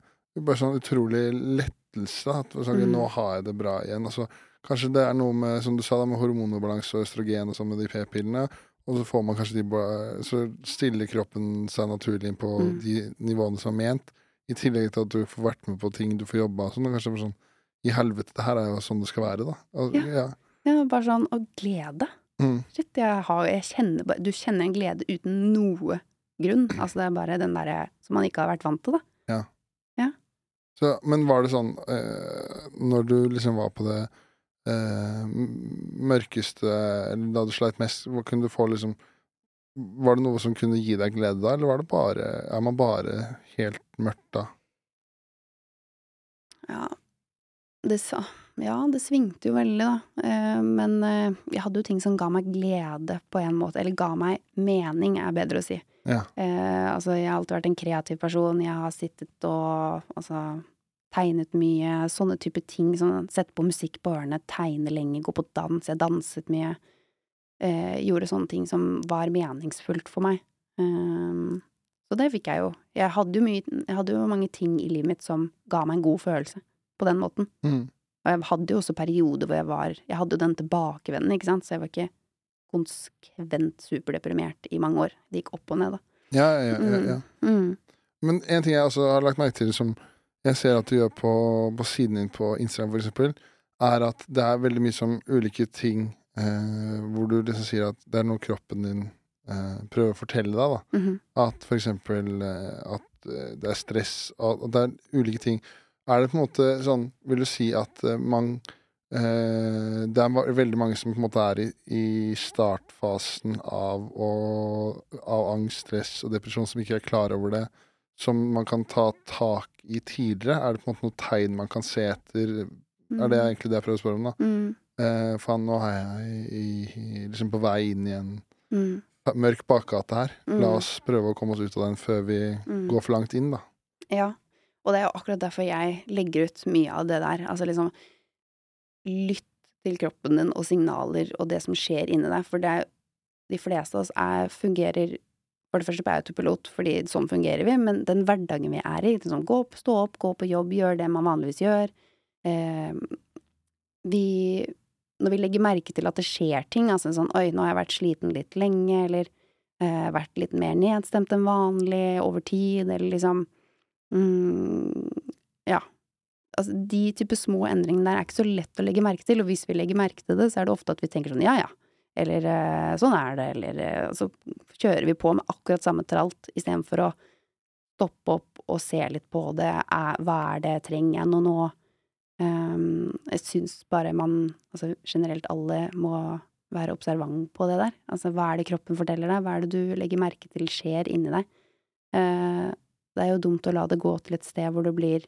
Bare sånn utrolig lettelse. At sånn, Mm. nå har jeg det bra igjen. Altså, kanskje det er noe med, som du sa, da, med hormonobalanse og østrogen og sånn med de p-pillene. Og så får man kanskje de Så stiller kroppen seg naturlig inn på Mm. de nivåene som er ment. I tillegg til at du får vært med på ting du får jobba og sånn. Kanskje sånn I helvete, det her er jo sånn det skal være, da. Og, Ja. ja. Ja, bare sånn, å glede. Mm. Shit, jeg har, jeg kjenner du kjenner en glede uten noe grunn. Altså, det er bare den derre som man ikke har vært vant til, da. Så, men var det sånn eh, Når du liksom var på det eh, mørkeste Eller da du sleit mest, kunne du få liksom Var det noe som kunne gi deg glede da, eller var det bare Er man bare helt mørkt da? Ja, det, ja, det svingte jo veldig, da. Eh, men eh, jeg hadde jo ting som ga meg glede på en måte. Eller ga meg mening, er bedre å si. Ja. Eh, altså, jeg har alltid vært en kreativ person. Jeg har sittet og altså tegnet mye. Sånne type ting. Sånn, sette på musikk på ørene, tegne lenge, gå på dans. Jeg danset mye. Gjorde sånne ting som var meningsfullt for meg. Så det fikk jeg jo. Jeg hadde jo, mye, jeg hadde jo mange ting i livet mitt som ga meg en god følelse på den måten. Mm. Og jeg hadde jo også perioder hvor jeg var Jeg hadde jo den tilbakevendende, ikke sant, så jeg var ikke konsekvent superdeprimert i mange år. Det gikk opp og ned, da. Ja, ja, ja, ja. Mm. Men en ting jeg også har lagt merke til, som jeg ser at du gjør på, på siden din på Instagram, for eksempel, er at det er veldig mye som ulike ting eh, hvor du liksom sier at det er noe kroppen din eh, prøver å fortelle deg, da. Mhm. At for eksempel eh, at eh, det er stress, at det er ulike ting. Er det på en måte sånn, vil du si at eh, man eh, Det er veldig mange som på en måte er i, i startfasen av, å, av angst, stress og depresjon, som ikke er klar over det, som man kan ta tak i tidligere? Er det på en måte noe tegn man kan se etter? Er det egentlig det jeg prøver å spørre om, da? Mm. Eh, faen, nå er jeg i, i, liksom på vei inn i en Mm. mørk bakgate her. La Mm. oss prøve å komme oss ut av den før vi Mm. går for langt inn, da. Ja. Og det er jo akkurat derfor jeg legger ut mye av det der. Altså liksom Lytt til kroppen din og signaler og det som skjer inni deg. For det er de fleste av oss er, fungerer for det første på autopilot, fordi sånn fungerer vi, men den hverdagen vi er i, liksom gå opp, stå opp, gå på jobb, gjør det man vanligvis gjør eh, Vi Når vi legger merke til at det skjer ting, altså sånn oi, nå har jeg vært sliten litt lenge, eller eh, vært litt mer nedstemt enn vanlig over tid, eller liksom Ja. Altså, de type små endringene der er ikke så lett å legge merke til, og hvis vi legger merke til det, så er det ofte at vi tenker sånn ja ja, eller eh, sånn er det, eller eh, Så kjører vi på med akkurat samme tralt istedenfor å stoppe opp og se litt på det, er, hva er det, trenger jeg noe nå? Um, jeg syns bare man, altså generelt alle, må være observant på det der. Altså hva er det kroppen forteller deg, hva er det du legger merke til skjer inni deg? Eh, det er jo dumt å la det gå til et sted hvor det blir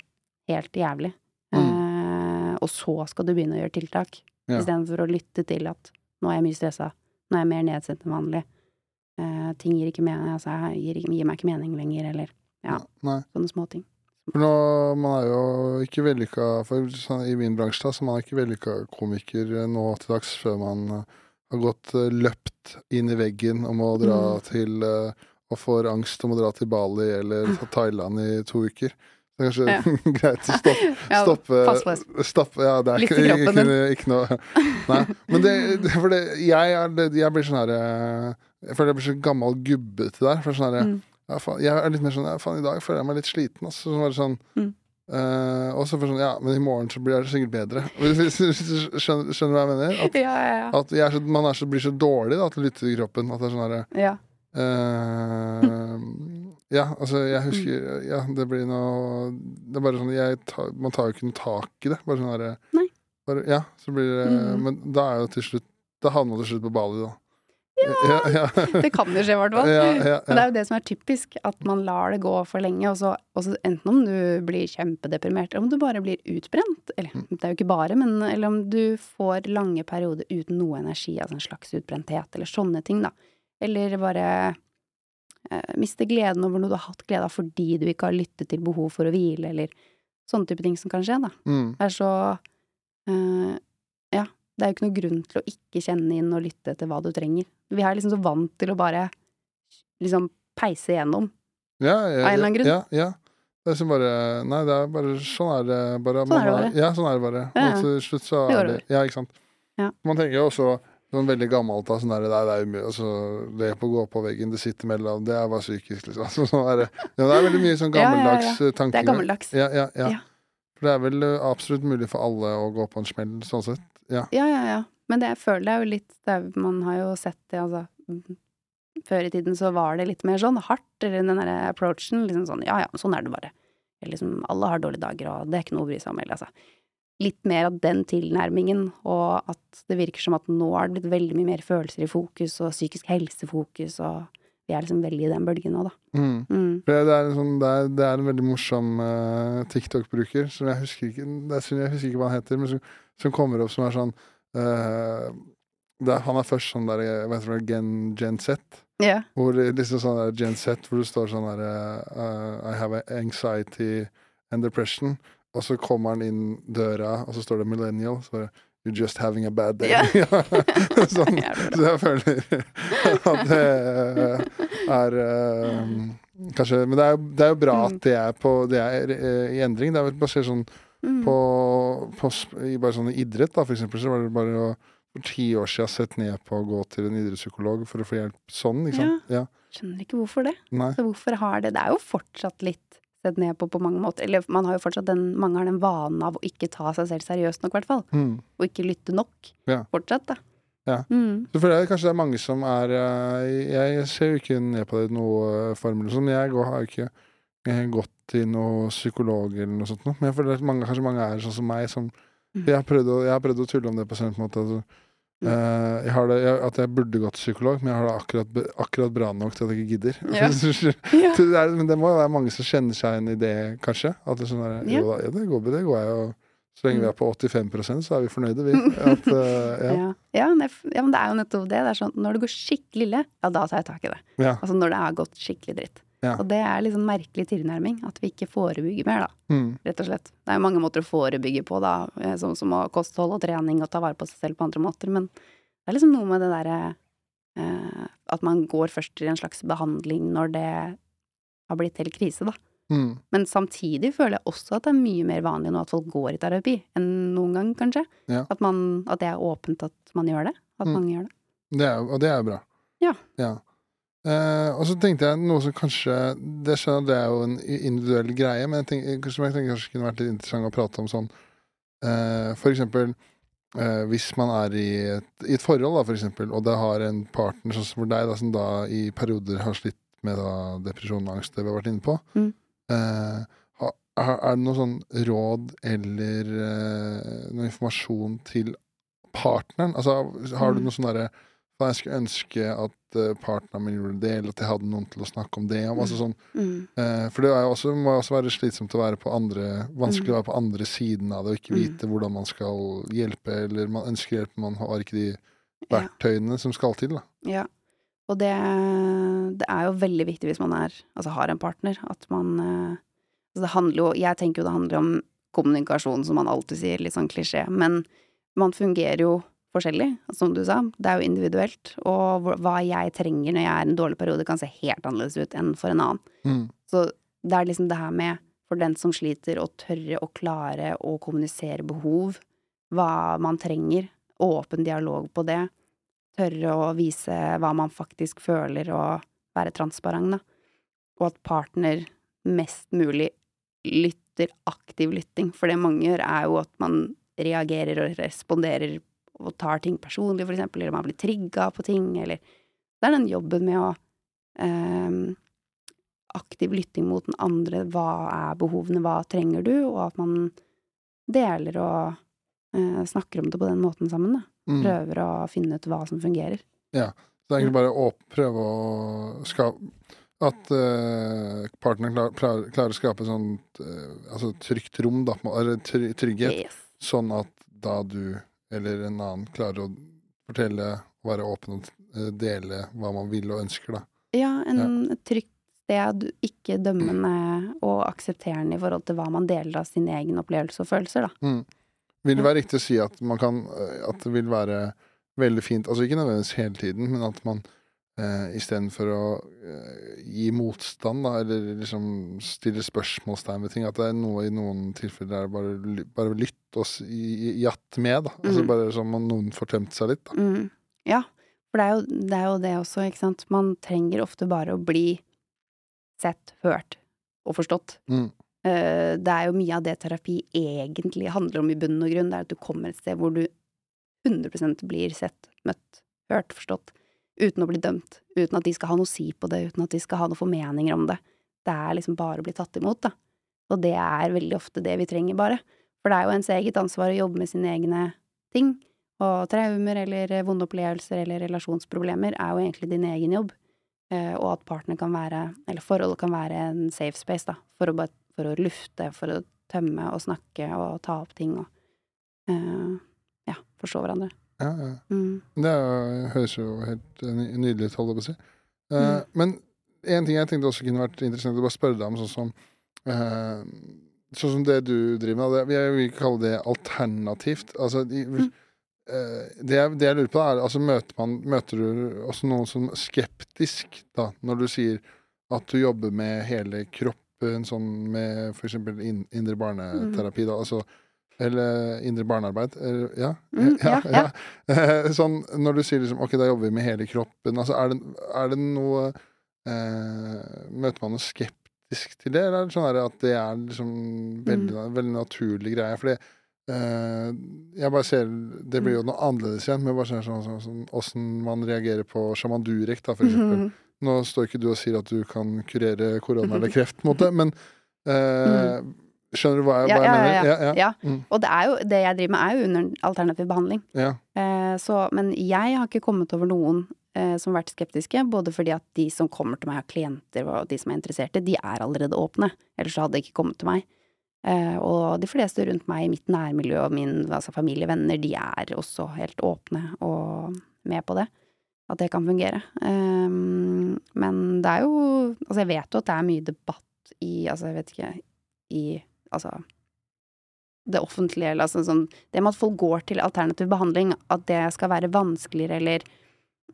helt jævlig. Eh, og så skal du begynne å gjøre tiltak, Ja. istedenfor å lytte til at nå er jeg mye stressa, nå er jeg mer nedsendt enn vanlig. Eh, ting gir ikke mening, altså gir, gir meg ikke mening lenger, eller ja, Nei. sånne småting. For nå, man er jo ikke vellykka for sånn, I min bransje da, så man er ikke vellykka komiker eh, nå til dags før man eh, har gått eh, løpt inn i veggen og må dra Mm. til eh, Og får angst om å dra til Bali eller Thailand i to uker. Det er kanskje Ja. greit å stoppe, Ja, stoppe, pass stoppe Ja, det er Litt i kroppen ikke, ikke noe Nei. Men det, det For det, jeg, er, jeg blir sånn herre Jeg føler jeg blir så gammel gubbe til der. For sånn herre Mm. ja, faen, jeg er litt mer sånn ja, faen, i dag føler jeg meg litt sliten. Altså. Så var det sånn, Mm. Uh, og så for sånn, ja, men i morgen så blir det sikkert bedre. Skjønner, du hva jeg mener? At, Ja, ja, ja. at er så, man er så, blir så dårlig da, til å lytte til kroppen. At det er sånn herre ja. Eh, Ja, altså, jeg husker Ja, det blir noe Det er bare sånn jeg tar, Man tar jo ikke noe tak i det. Bare sånn herre bare- Ja, så blir det Mm. Men da er jo til slutt Da havner man til slutt på Bali, da. Ja, ja, Det kan jo skje, i hvert fall. ja, ja, Men det er jo det som er typisk, at man lar det gå for lenge, og så, og så enten om du blir kjempedeprimert, eller om du bare blir utbrent, eller Mm. det er jo ikke bare, men eller om du får lange perioder uten noe energi, altså en slags utbrenthet, eller sånne ting, da. Eller bare eh, miste gleden over noe du har hatt glede av fordi du ikke har lyttet til behov for å hvile, eller sånne type ting som kan skje, da. Mm. Det er så eh, Ja, det er jo ikke noe grunn til å ikke kjenne inn og lytte etter hva du trenger. Vi er liksom så vant til å bare liksom peise igjennom. Ja, ja, Av en eller annen grunn. Ja, ja. Det er som bare Nei, det er bare sånn er det bare. Sånn er det bare. Ja, sånn er det bare. Og til slutt så er det Ja, ikke sant. Ja. Man tenker jo også sånn veldig gammelt da, sånn der, det er, umulig, altså, det på å gå på veggen, det sitter mellom, det er bare psykisk, liksom. Så, sånn er det. Ja, det er veldig mye sånn gammeldags ja, ja. tanker. Det er gammeldags. Ja, ja, ja. For det er vel uh, absolutt mulig for alle å gå på en smell, sånn sett. Ja. Ja, ja, ja. Men det, jeg føler det er jo litt det er, Man har jo sett det, altså mm, Før i tiden så var det litt mer sånn hardt, eller den derre approachen. Liksom sånn ja ja, sånn er det bare. Eller liksom alle har dårlige dager, og det er ikke noe å bry seg om. Eller altså litt mer av den tilnærmingen, og at det virker som at nå er det blitt veldig mye mer følelser i fokus, og psykisk helsefokus, og vi er liksom veldig i den bølgen nå, da. Mm. Mm. Det er, en sånn, det, er, det er en veldig morsom uh, TikTok-bruker som jeg husker ikke det er, synd jeg husker ikke hva han heter, men som, som kommer opp som er sånn uh, er, Han er først sånn der jeg vet ikke, Gen, Gen Z. Yeah. Hvor liksom sånn der Gen Z hvor det står sånn der uh, I have anxiety and depression. Og så kommer han inn døra, og så står det millennial. Så bare You're just having a bad day. Yeah. sånn. Så jeg føler at det er um, Kanskje Men det er, det er jo bra Mm. at det er, på, det er uh, i endring. Det er vel basert sånn Mm. på, på i bare sånn idrett, da, for eksempel, så var det bare å for ti år siden sett ned på å gå til en idrettspsykolog for å få hjelp sånn, ikke sant? Ja. Skjønner ikke hvorfor det. Nei. Så hvorfor har det Det er jo fortsatt litt sett ned på på mange måter. Eller man har jo fortsatt den Mange har den vanen av å ikke ta seg selv seriøst nok, i hvert fall. Mm. Og ikke lytte nok. Ja. Fortsatt, da. Ja. Mm. Så føler jeg kanskje det er mange som er eh, Jeg ser jo ikke ned på det i noe eh, form, men jeg går, har jo ikke eh, gått til noen psykolog eller noe sånt noe. Men jeg føler at mange, kanskje mange er sånn som meg, som Mm. jeg, har å, jeg har prøvd å tulle om det på en måte. Altså, Mm. eh, jeg har det, jeg, at jeg burde gått psykolog, men jeg har det akkurat, akkurat bra nok til at jeg ikke gidder. Ja. Det er, men det må jo være mange som kjenner seg igjen i det, kanskje. At det, sånn der, Ja. jo, da, det går, det går jeg jo Så lenge vi er på 85% så er vi fornøyde, vi. At, uh, ja. Ja. Men det, er- jo nettopp det. Det sånn, når det går skikkelig ille, ja, da tar jeg tak i det. Altså når det har gått skikkelig dritt. Ja. Og det er litt sånn merkelig tilnærming. At vi ikke forebygger mer, da. Mm. Rett og slett. Det er jo mange måter å forebygge på, da. eh, Som, som å kosthold og trening og ta vare på seg selv på andre måter. Men det er liksom noe med det derre eh, At man går først til en slags behandling når det har blitt helt krise, da. Mm. Men samtidig føler jeg også at det er mye mer vanlig nå at folk går i terapi enn noen gang, kanskje. Ja. At, man, at det er åpent at man gjør det. At Mm. mange gjør det. Det er, og det er jo bra. Ja. Ja. Eh, og så tenkte jeg noe som kanskje Det skjønner det er jo en individuell greie, men jeg tenker, som jeg tenker kanskje kunne vært litt interessant å prate om sånn uh, For eksempel uh, hvis man er i et, i et forhold, da, for eksempel, og det har en partner sånn som for deg, da, som da i perioder har slitt med da, depresjon og angst, det vi har vært inne på. Mm. Eh, er, er det noe sånn råd eller eh, noe informasjon til partneren? Altså, har du Mm. noe sånn derre Faen, jeg skulle ønske at eh, partneren min gjorde det, eller at jeg hadde noen til å snakke om det om. Altså sånn, Mm. eh, for det er også, må også være slitsomt å være på andre Vanskelig å Mm. være på andre siden av det og ikke Mm. vite hvordan man skal hjelpe, eller man ønsker hjelp, men man har ikke de Ja. verktøyene som skal til. da. Ja. Og det, det er jo veldig viktig hvis man er, altså har en partner, at man, altså det handler jo Jeg tenker jo det handler om kommunikasjon, som man alltid sier, litt sånn klisjé. Men man fungerer jo forskjellig, som du sa. Det er jo individuelt. Og hva jeg trenger når jeg er i en dårlig periode, kan se helt annerledes ut enn for en annen. Mm. Så det er liksom det her med, for den som sliter, å tørre å klare å kommunisere behov, hva man trenger, åpen dialog på det, tørre å vise hva man faktisk føler, og være transparent, da. Og at partner mest mulig lytter, aktiv lytting. For det mange gjør, er jo at man reagerer og responderer og tar ting personlig, for eksempel, eller man blir trigga på ting, eller Det er den jobben med å eh, aktiv lytting mot den andre. Hva er behovene, hva trenger du? Og at man deler og eh, snakker om det på den måten sammen. Da. Mm. Prøver å finne ut hva som fungerer. Så det er egentlig bare å prøve å skape At uh, partneren klar, klar, klarer å skape et sånt eh, altså trygt rom, da, eller trygghet, Yes. sånn at da du eller en annen klarer å fortelle, være åpen og eh, dele hva man vil og ønsker, da. Ja, en et trygt sted, ikke dømmende og aksepterende i forhold til hva man deler av sin egen opplevelse og følelser, da. Mm. Vil det være riktig å si at man kan eh, At det vil være veldig fint, altså ikke nødvendigvis hele tiden, men at man eh, istedenfor å uh, gi motstand, da, eller liksom stille spørsmålstegn ved ting, at det er noe i noen tilfeller er bare, bare lytt og jatt med, da. Altså Mhm. bare som om noen får tømt seg litt, da. Mm. Ja, for det er, jo, det er jo det også, ikke sant. Man trenger ofte bare å bli sett, hørt og forstått. Mm. Uh, Det er jo mye av det terapi egentlig handler om i bunn og grunn. Det er at du kommer et sted hvor du 100 blir sett, møtt, hørt, forstått. Uten å bli dømt. Uten at de skal ha noe å si på det, uten at de skal ha noen formeninger om det. Det er liksom bare å bli tatt imot, da. Og det er veldig ofte det vi trenger, bare. For det er jo ens eget ansvar å jobbe med sine egne ting. Og traumer eller vonde opplevelser eller relasjonsproblemer er jo egentlig din egen jobb. Eh, og at partner kan være, eller forholdet kan være en safe space, da. For å, bare, for å lufte, for å tømme og snakke og ta opp ting og uh, ja, forstå hverandre. Ja, ja. Mm. Det jo, høres jo helt nydelig ut, holdt jeg på å si. Uh, Mm. Men en ting jeg tenkte også kunne vært interessant å bare spørre deg om, sånn som uh, Sånn som det du driver med, det, jeg vil ikke kalle det alternativt. Altså, de, Mm. uh, det, jeg, det jeg lurer på, er altså, møter, man, møter du også noen som er skeptisk, da, når du sier at du jobber med hele kroppen, sånn med eksempel in, indre barneterapi, da, altså eller indre barnearbeid. eller- Ja? Mm, ja, ja. Eh, Sånn, når du sier liksom Ok, da jobber vi med hele kroppen. Altså, er det, er det noe eh, Møter man noe skeptisk til det, eller er det sånn at det er liksom veldig, veldig naturlig greie? Fordi eh, jeg bare ser Det blir jo noe annerledes igjen, men bare ser sånn, sånn, sånn man reagerer på sjaman Durek, da, for eksempel. Nå står ikke du og sier at du kan kurere korona eller kreft, på en måte, men eh, Skjønner du hva jeg, Ja, hva jeg ja, mener? ja, ja. Mm. Og det jo, det jeg driver med er jo under alternativ behandling. Eh, så, men jeg har ikke kommet over noen eh, som har vært skeptiske, både fordi at de som kommer til meg av klienter og de som er interesserte, de er allerede åpne. Ellers hadde de ikke kommet til meg. Eh, og de fleste rundt meg i mitt nærmiljø og min altså familie, venner, de er også helt åpne og med på det. At det kan fungere. Eh, men det er jo Altså, jeg vet jo at det er mye debatt i Altså, jeg vet ikke I Altså det offentlige, eller altså sånn Det med at folk går til alternativ behandling, at det skal være vanskeligere eller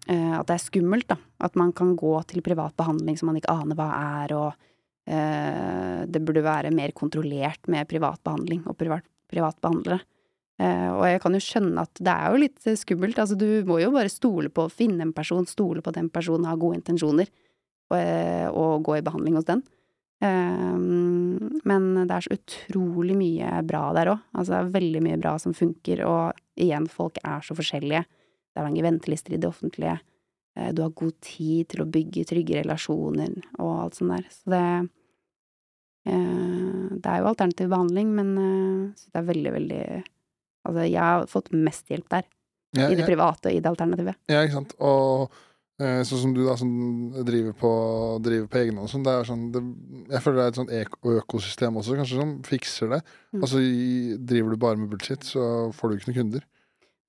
uh, at det er skummelt, da. At man kan gå til privat behandling som man ikke aner hva er, og uh, det burde være mer kontrollert med privat behandling og privat, privatbehandlere. Uh, og jeg kan jo skjønne at det er jo litt eh, skummelt. Altså, du må jo bare stole på, finne en person, stole på den personen har gode intensjoner, og, eh, og gå i behandling hos den. Um, men det er så utrolig mye bra der òg. Altså, det er veldig mye bra som funker, og igjen, folk er så forskjellige. Det er lange ventelister i det offentlige. Eh, Du har god tid til å bygge trygge relasjoner og alt sånt der. Så det eh, Det er jo alternativ behandling, men eh, det er veldig, veldig Altså, jeg har fått mest hjelp der. Ja, I det private og i det alternativet. ja, ikke sant. Og sånn som du, da, som driver på, driver på egen hånd, sånn, det er sånn det, Jeg føler det er et sånt økosystem også, kanskje, som fikser det. Mm. Altså, driver du bare med bullshit, så får du ikke noen kunder.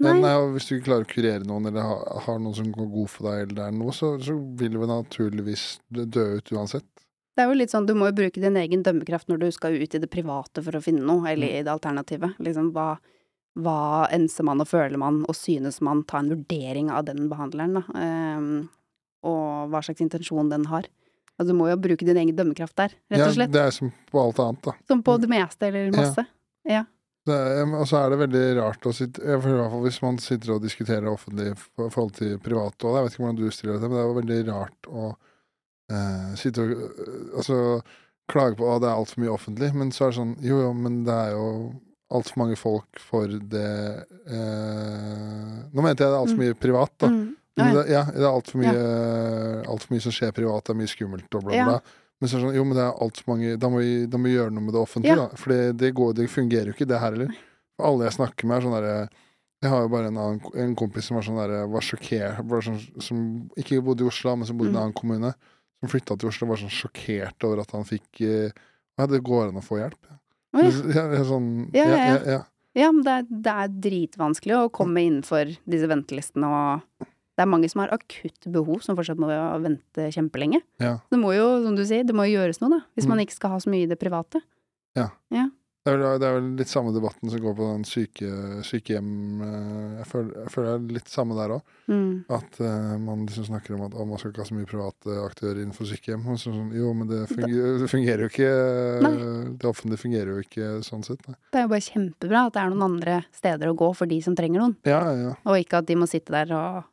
Nei. Men nei, og hvis du ikke klarer å kurere noen, eller har, har noen som går god for deg, eller det er noe, så, så vil det naturligvis dø ut uansett. Det er jo litt sånn, du må jo bruke din egen dømmekraft når du skal ut i det private for å finne noe, eller Mm. i det alternativet. Liksom hva, hva enser man og føler man, og synes man, ta en vurdering av den behandleren, da. Ehm, og hva slags intensjon den har. Altså, du må jo bruke din egen dømmekraft der, rett og slett. det er som på alt annet, da. Som på det meste, eller masse. Det er, og så er det veldig rart å sitte jeg i hvert fall Hvis man sitter og diskuterer offentlig i forhold til private òg, Jeg vet ikke hvordan du stiller det, men det er jo veldig rart å eh, sitte og eh, Altså klage på at det er altfor mye offentlig, men så er det sånn Jo, jo, men det er jo altfor mange folk for det eh, Nå mente jeg det er altfor mye privat, da. Mm. Ja, ja. det, ja, det er altfor mye, alt for mye som skjer privat, det er mye skummelt og bla, Ja. bla. Men så er det sånn, jo, men det er altfor mange Da må vi, da må vi gjøre noe med det offentlige, Ja. da. For det, det, går, det fungerer jo ikke, det her heller. Alle jeg snakker med, er sånn derre Jeg har jo bare en, annen, en kompis som var sånn derre Var sjokkert sånn, Som ikke bodde i Oslo, men som bodde i en Mm. annen kommune. Som flytta til Oslo og var sånn sjokkert over at han fikk eh, det går an å få hjelp. Å, ja. Ja, jeg sånn, Ja, ja, ja. ja, ja. Ja, men det er, det er dritvanskelig å komme innenfor disse ventelistene, og det er mange som har akutt behov, som fortsatt må vente kjempelenge. Ja. Det må jo, som du sier, det må jo gjøres noe, da, hvis Mm. man ikke skal ha så mye i det private. Det er, vel, det er vel litt samme debatten som går på den syke, sykehjem eh, jeg føler, jeg føler det er litt samme der òg. Mm. At uh, man liksom snakker om at man skal ikke ha så mye private aktører innenfor sykehjem. Så sånn, jo, men det fungerer, det fungerer jo ikke Nei. Det offentlige fungerer jo ikke sånn sett. Nei. Det er jo bare kjempebra at det er noen andre steder å gå for de som trenger noen, Ja, ja, og ikke at de må sitte der og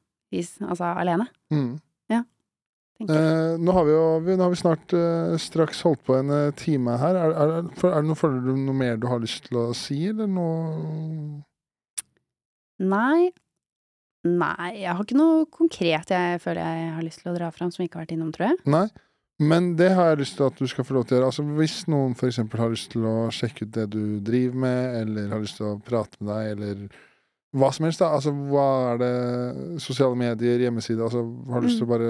altså alene. Mm. Eh, nå har vi jo nå har vi snart eh, straks holdt på en eh, time her. Er, er, er, er det noe, føler du noe mer du har lyst til å si, eller noe Nei. Nei, jeg har ikke noe konkret jeg føler jeg har lyst til å dra fram som jeg ikke har vært innom, tror jeg. Nei. Men det har jeg lyst til at du skal få lov til å gjøre. Altså, hvis noen f.eks. har lyst til å sjekke ut det du driver med, eller har lyst til å prate med deg, eller hva som helst, da. Altså, hva er det Sosiale medier, hjemmeside Altså, har du lyst til å bare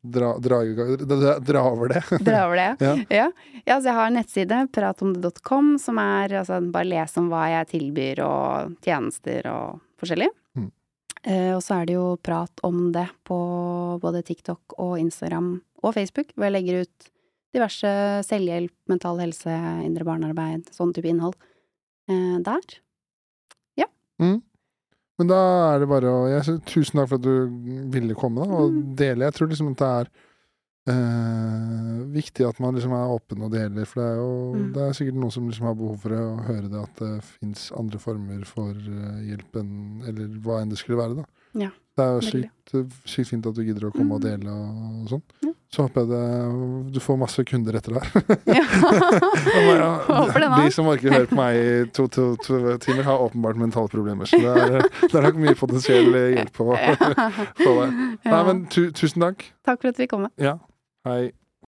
dra, dra, dra, dra over det? Dra over det. Ja. Ja. ja, altså, jeg har en nettside, pratomdet.com, som er altså bare les om hva jeg tilbyr og tjenester og forskjellig. Mm. Eh, og så er det jo prat om det på både TikTok og Instagram og Facebook, hvor jeg legger ut diverse selvhjelp, mental helse, indre barnearbeid, sånn type innhold. Eh, der. Mm. Men da er det bare å jeg, Tusen takk for at du ville komme da, og Mm. dele. Jeg tror liksom at det er eh, viktig at man liksom er åpen og deler, for det er jo Mm. det er sikkert noen som liksom har behov for å høre det, at det fins andre former for eh, hjelp enn Eller hva enn det skulle være, da. Ja, det er sykt, sykt fint at du gidder å komme og Mm. dele og sånn. Ja. Så håper jeg det, du får masse kunder etter det her. Ja. Ja, Håper det, nå. De som orker høre på meg i to, to, to timer, har åpenbart mentale problemer. Så det er, det er nok mye potensiell hjelp på, på deg. Nei, men tu, tusen takk. Takk for at vi kom. Ja. Hei.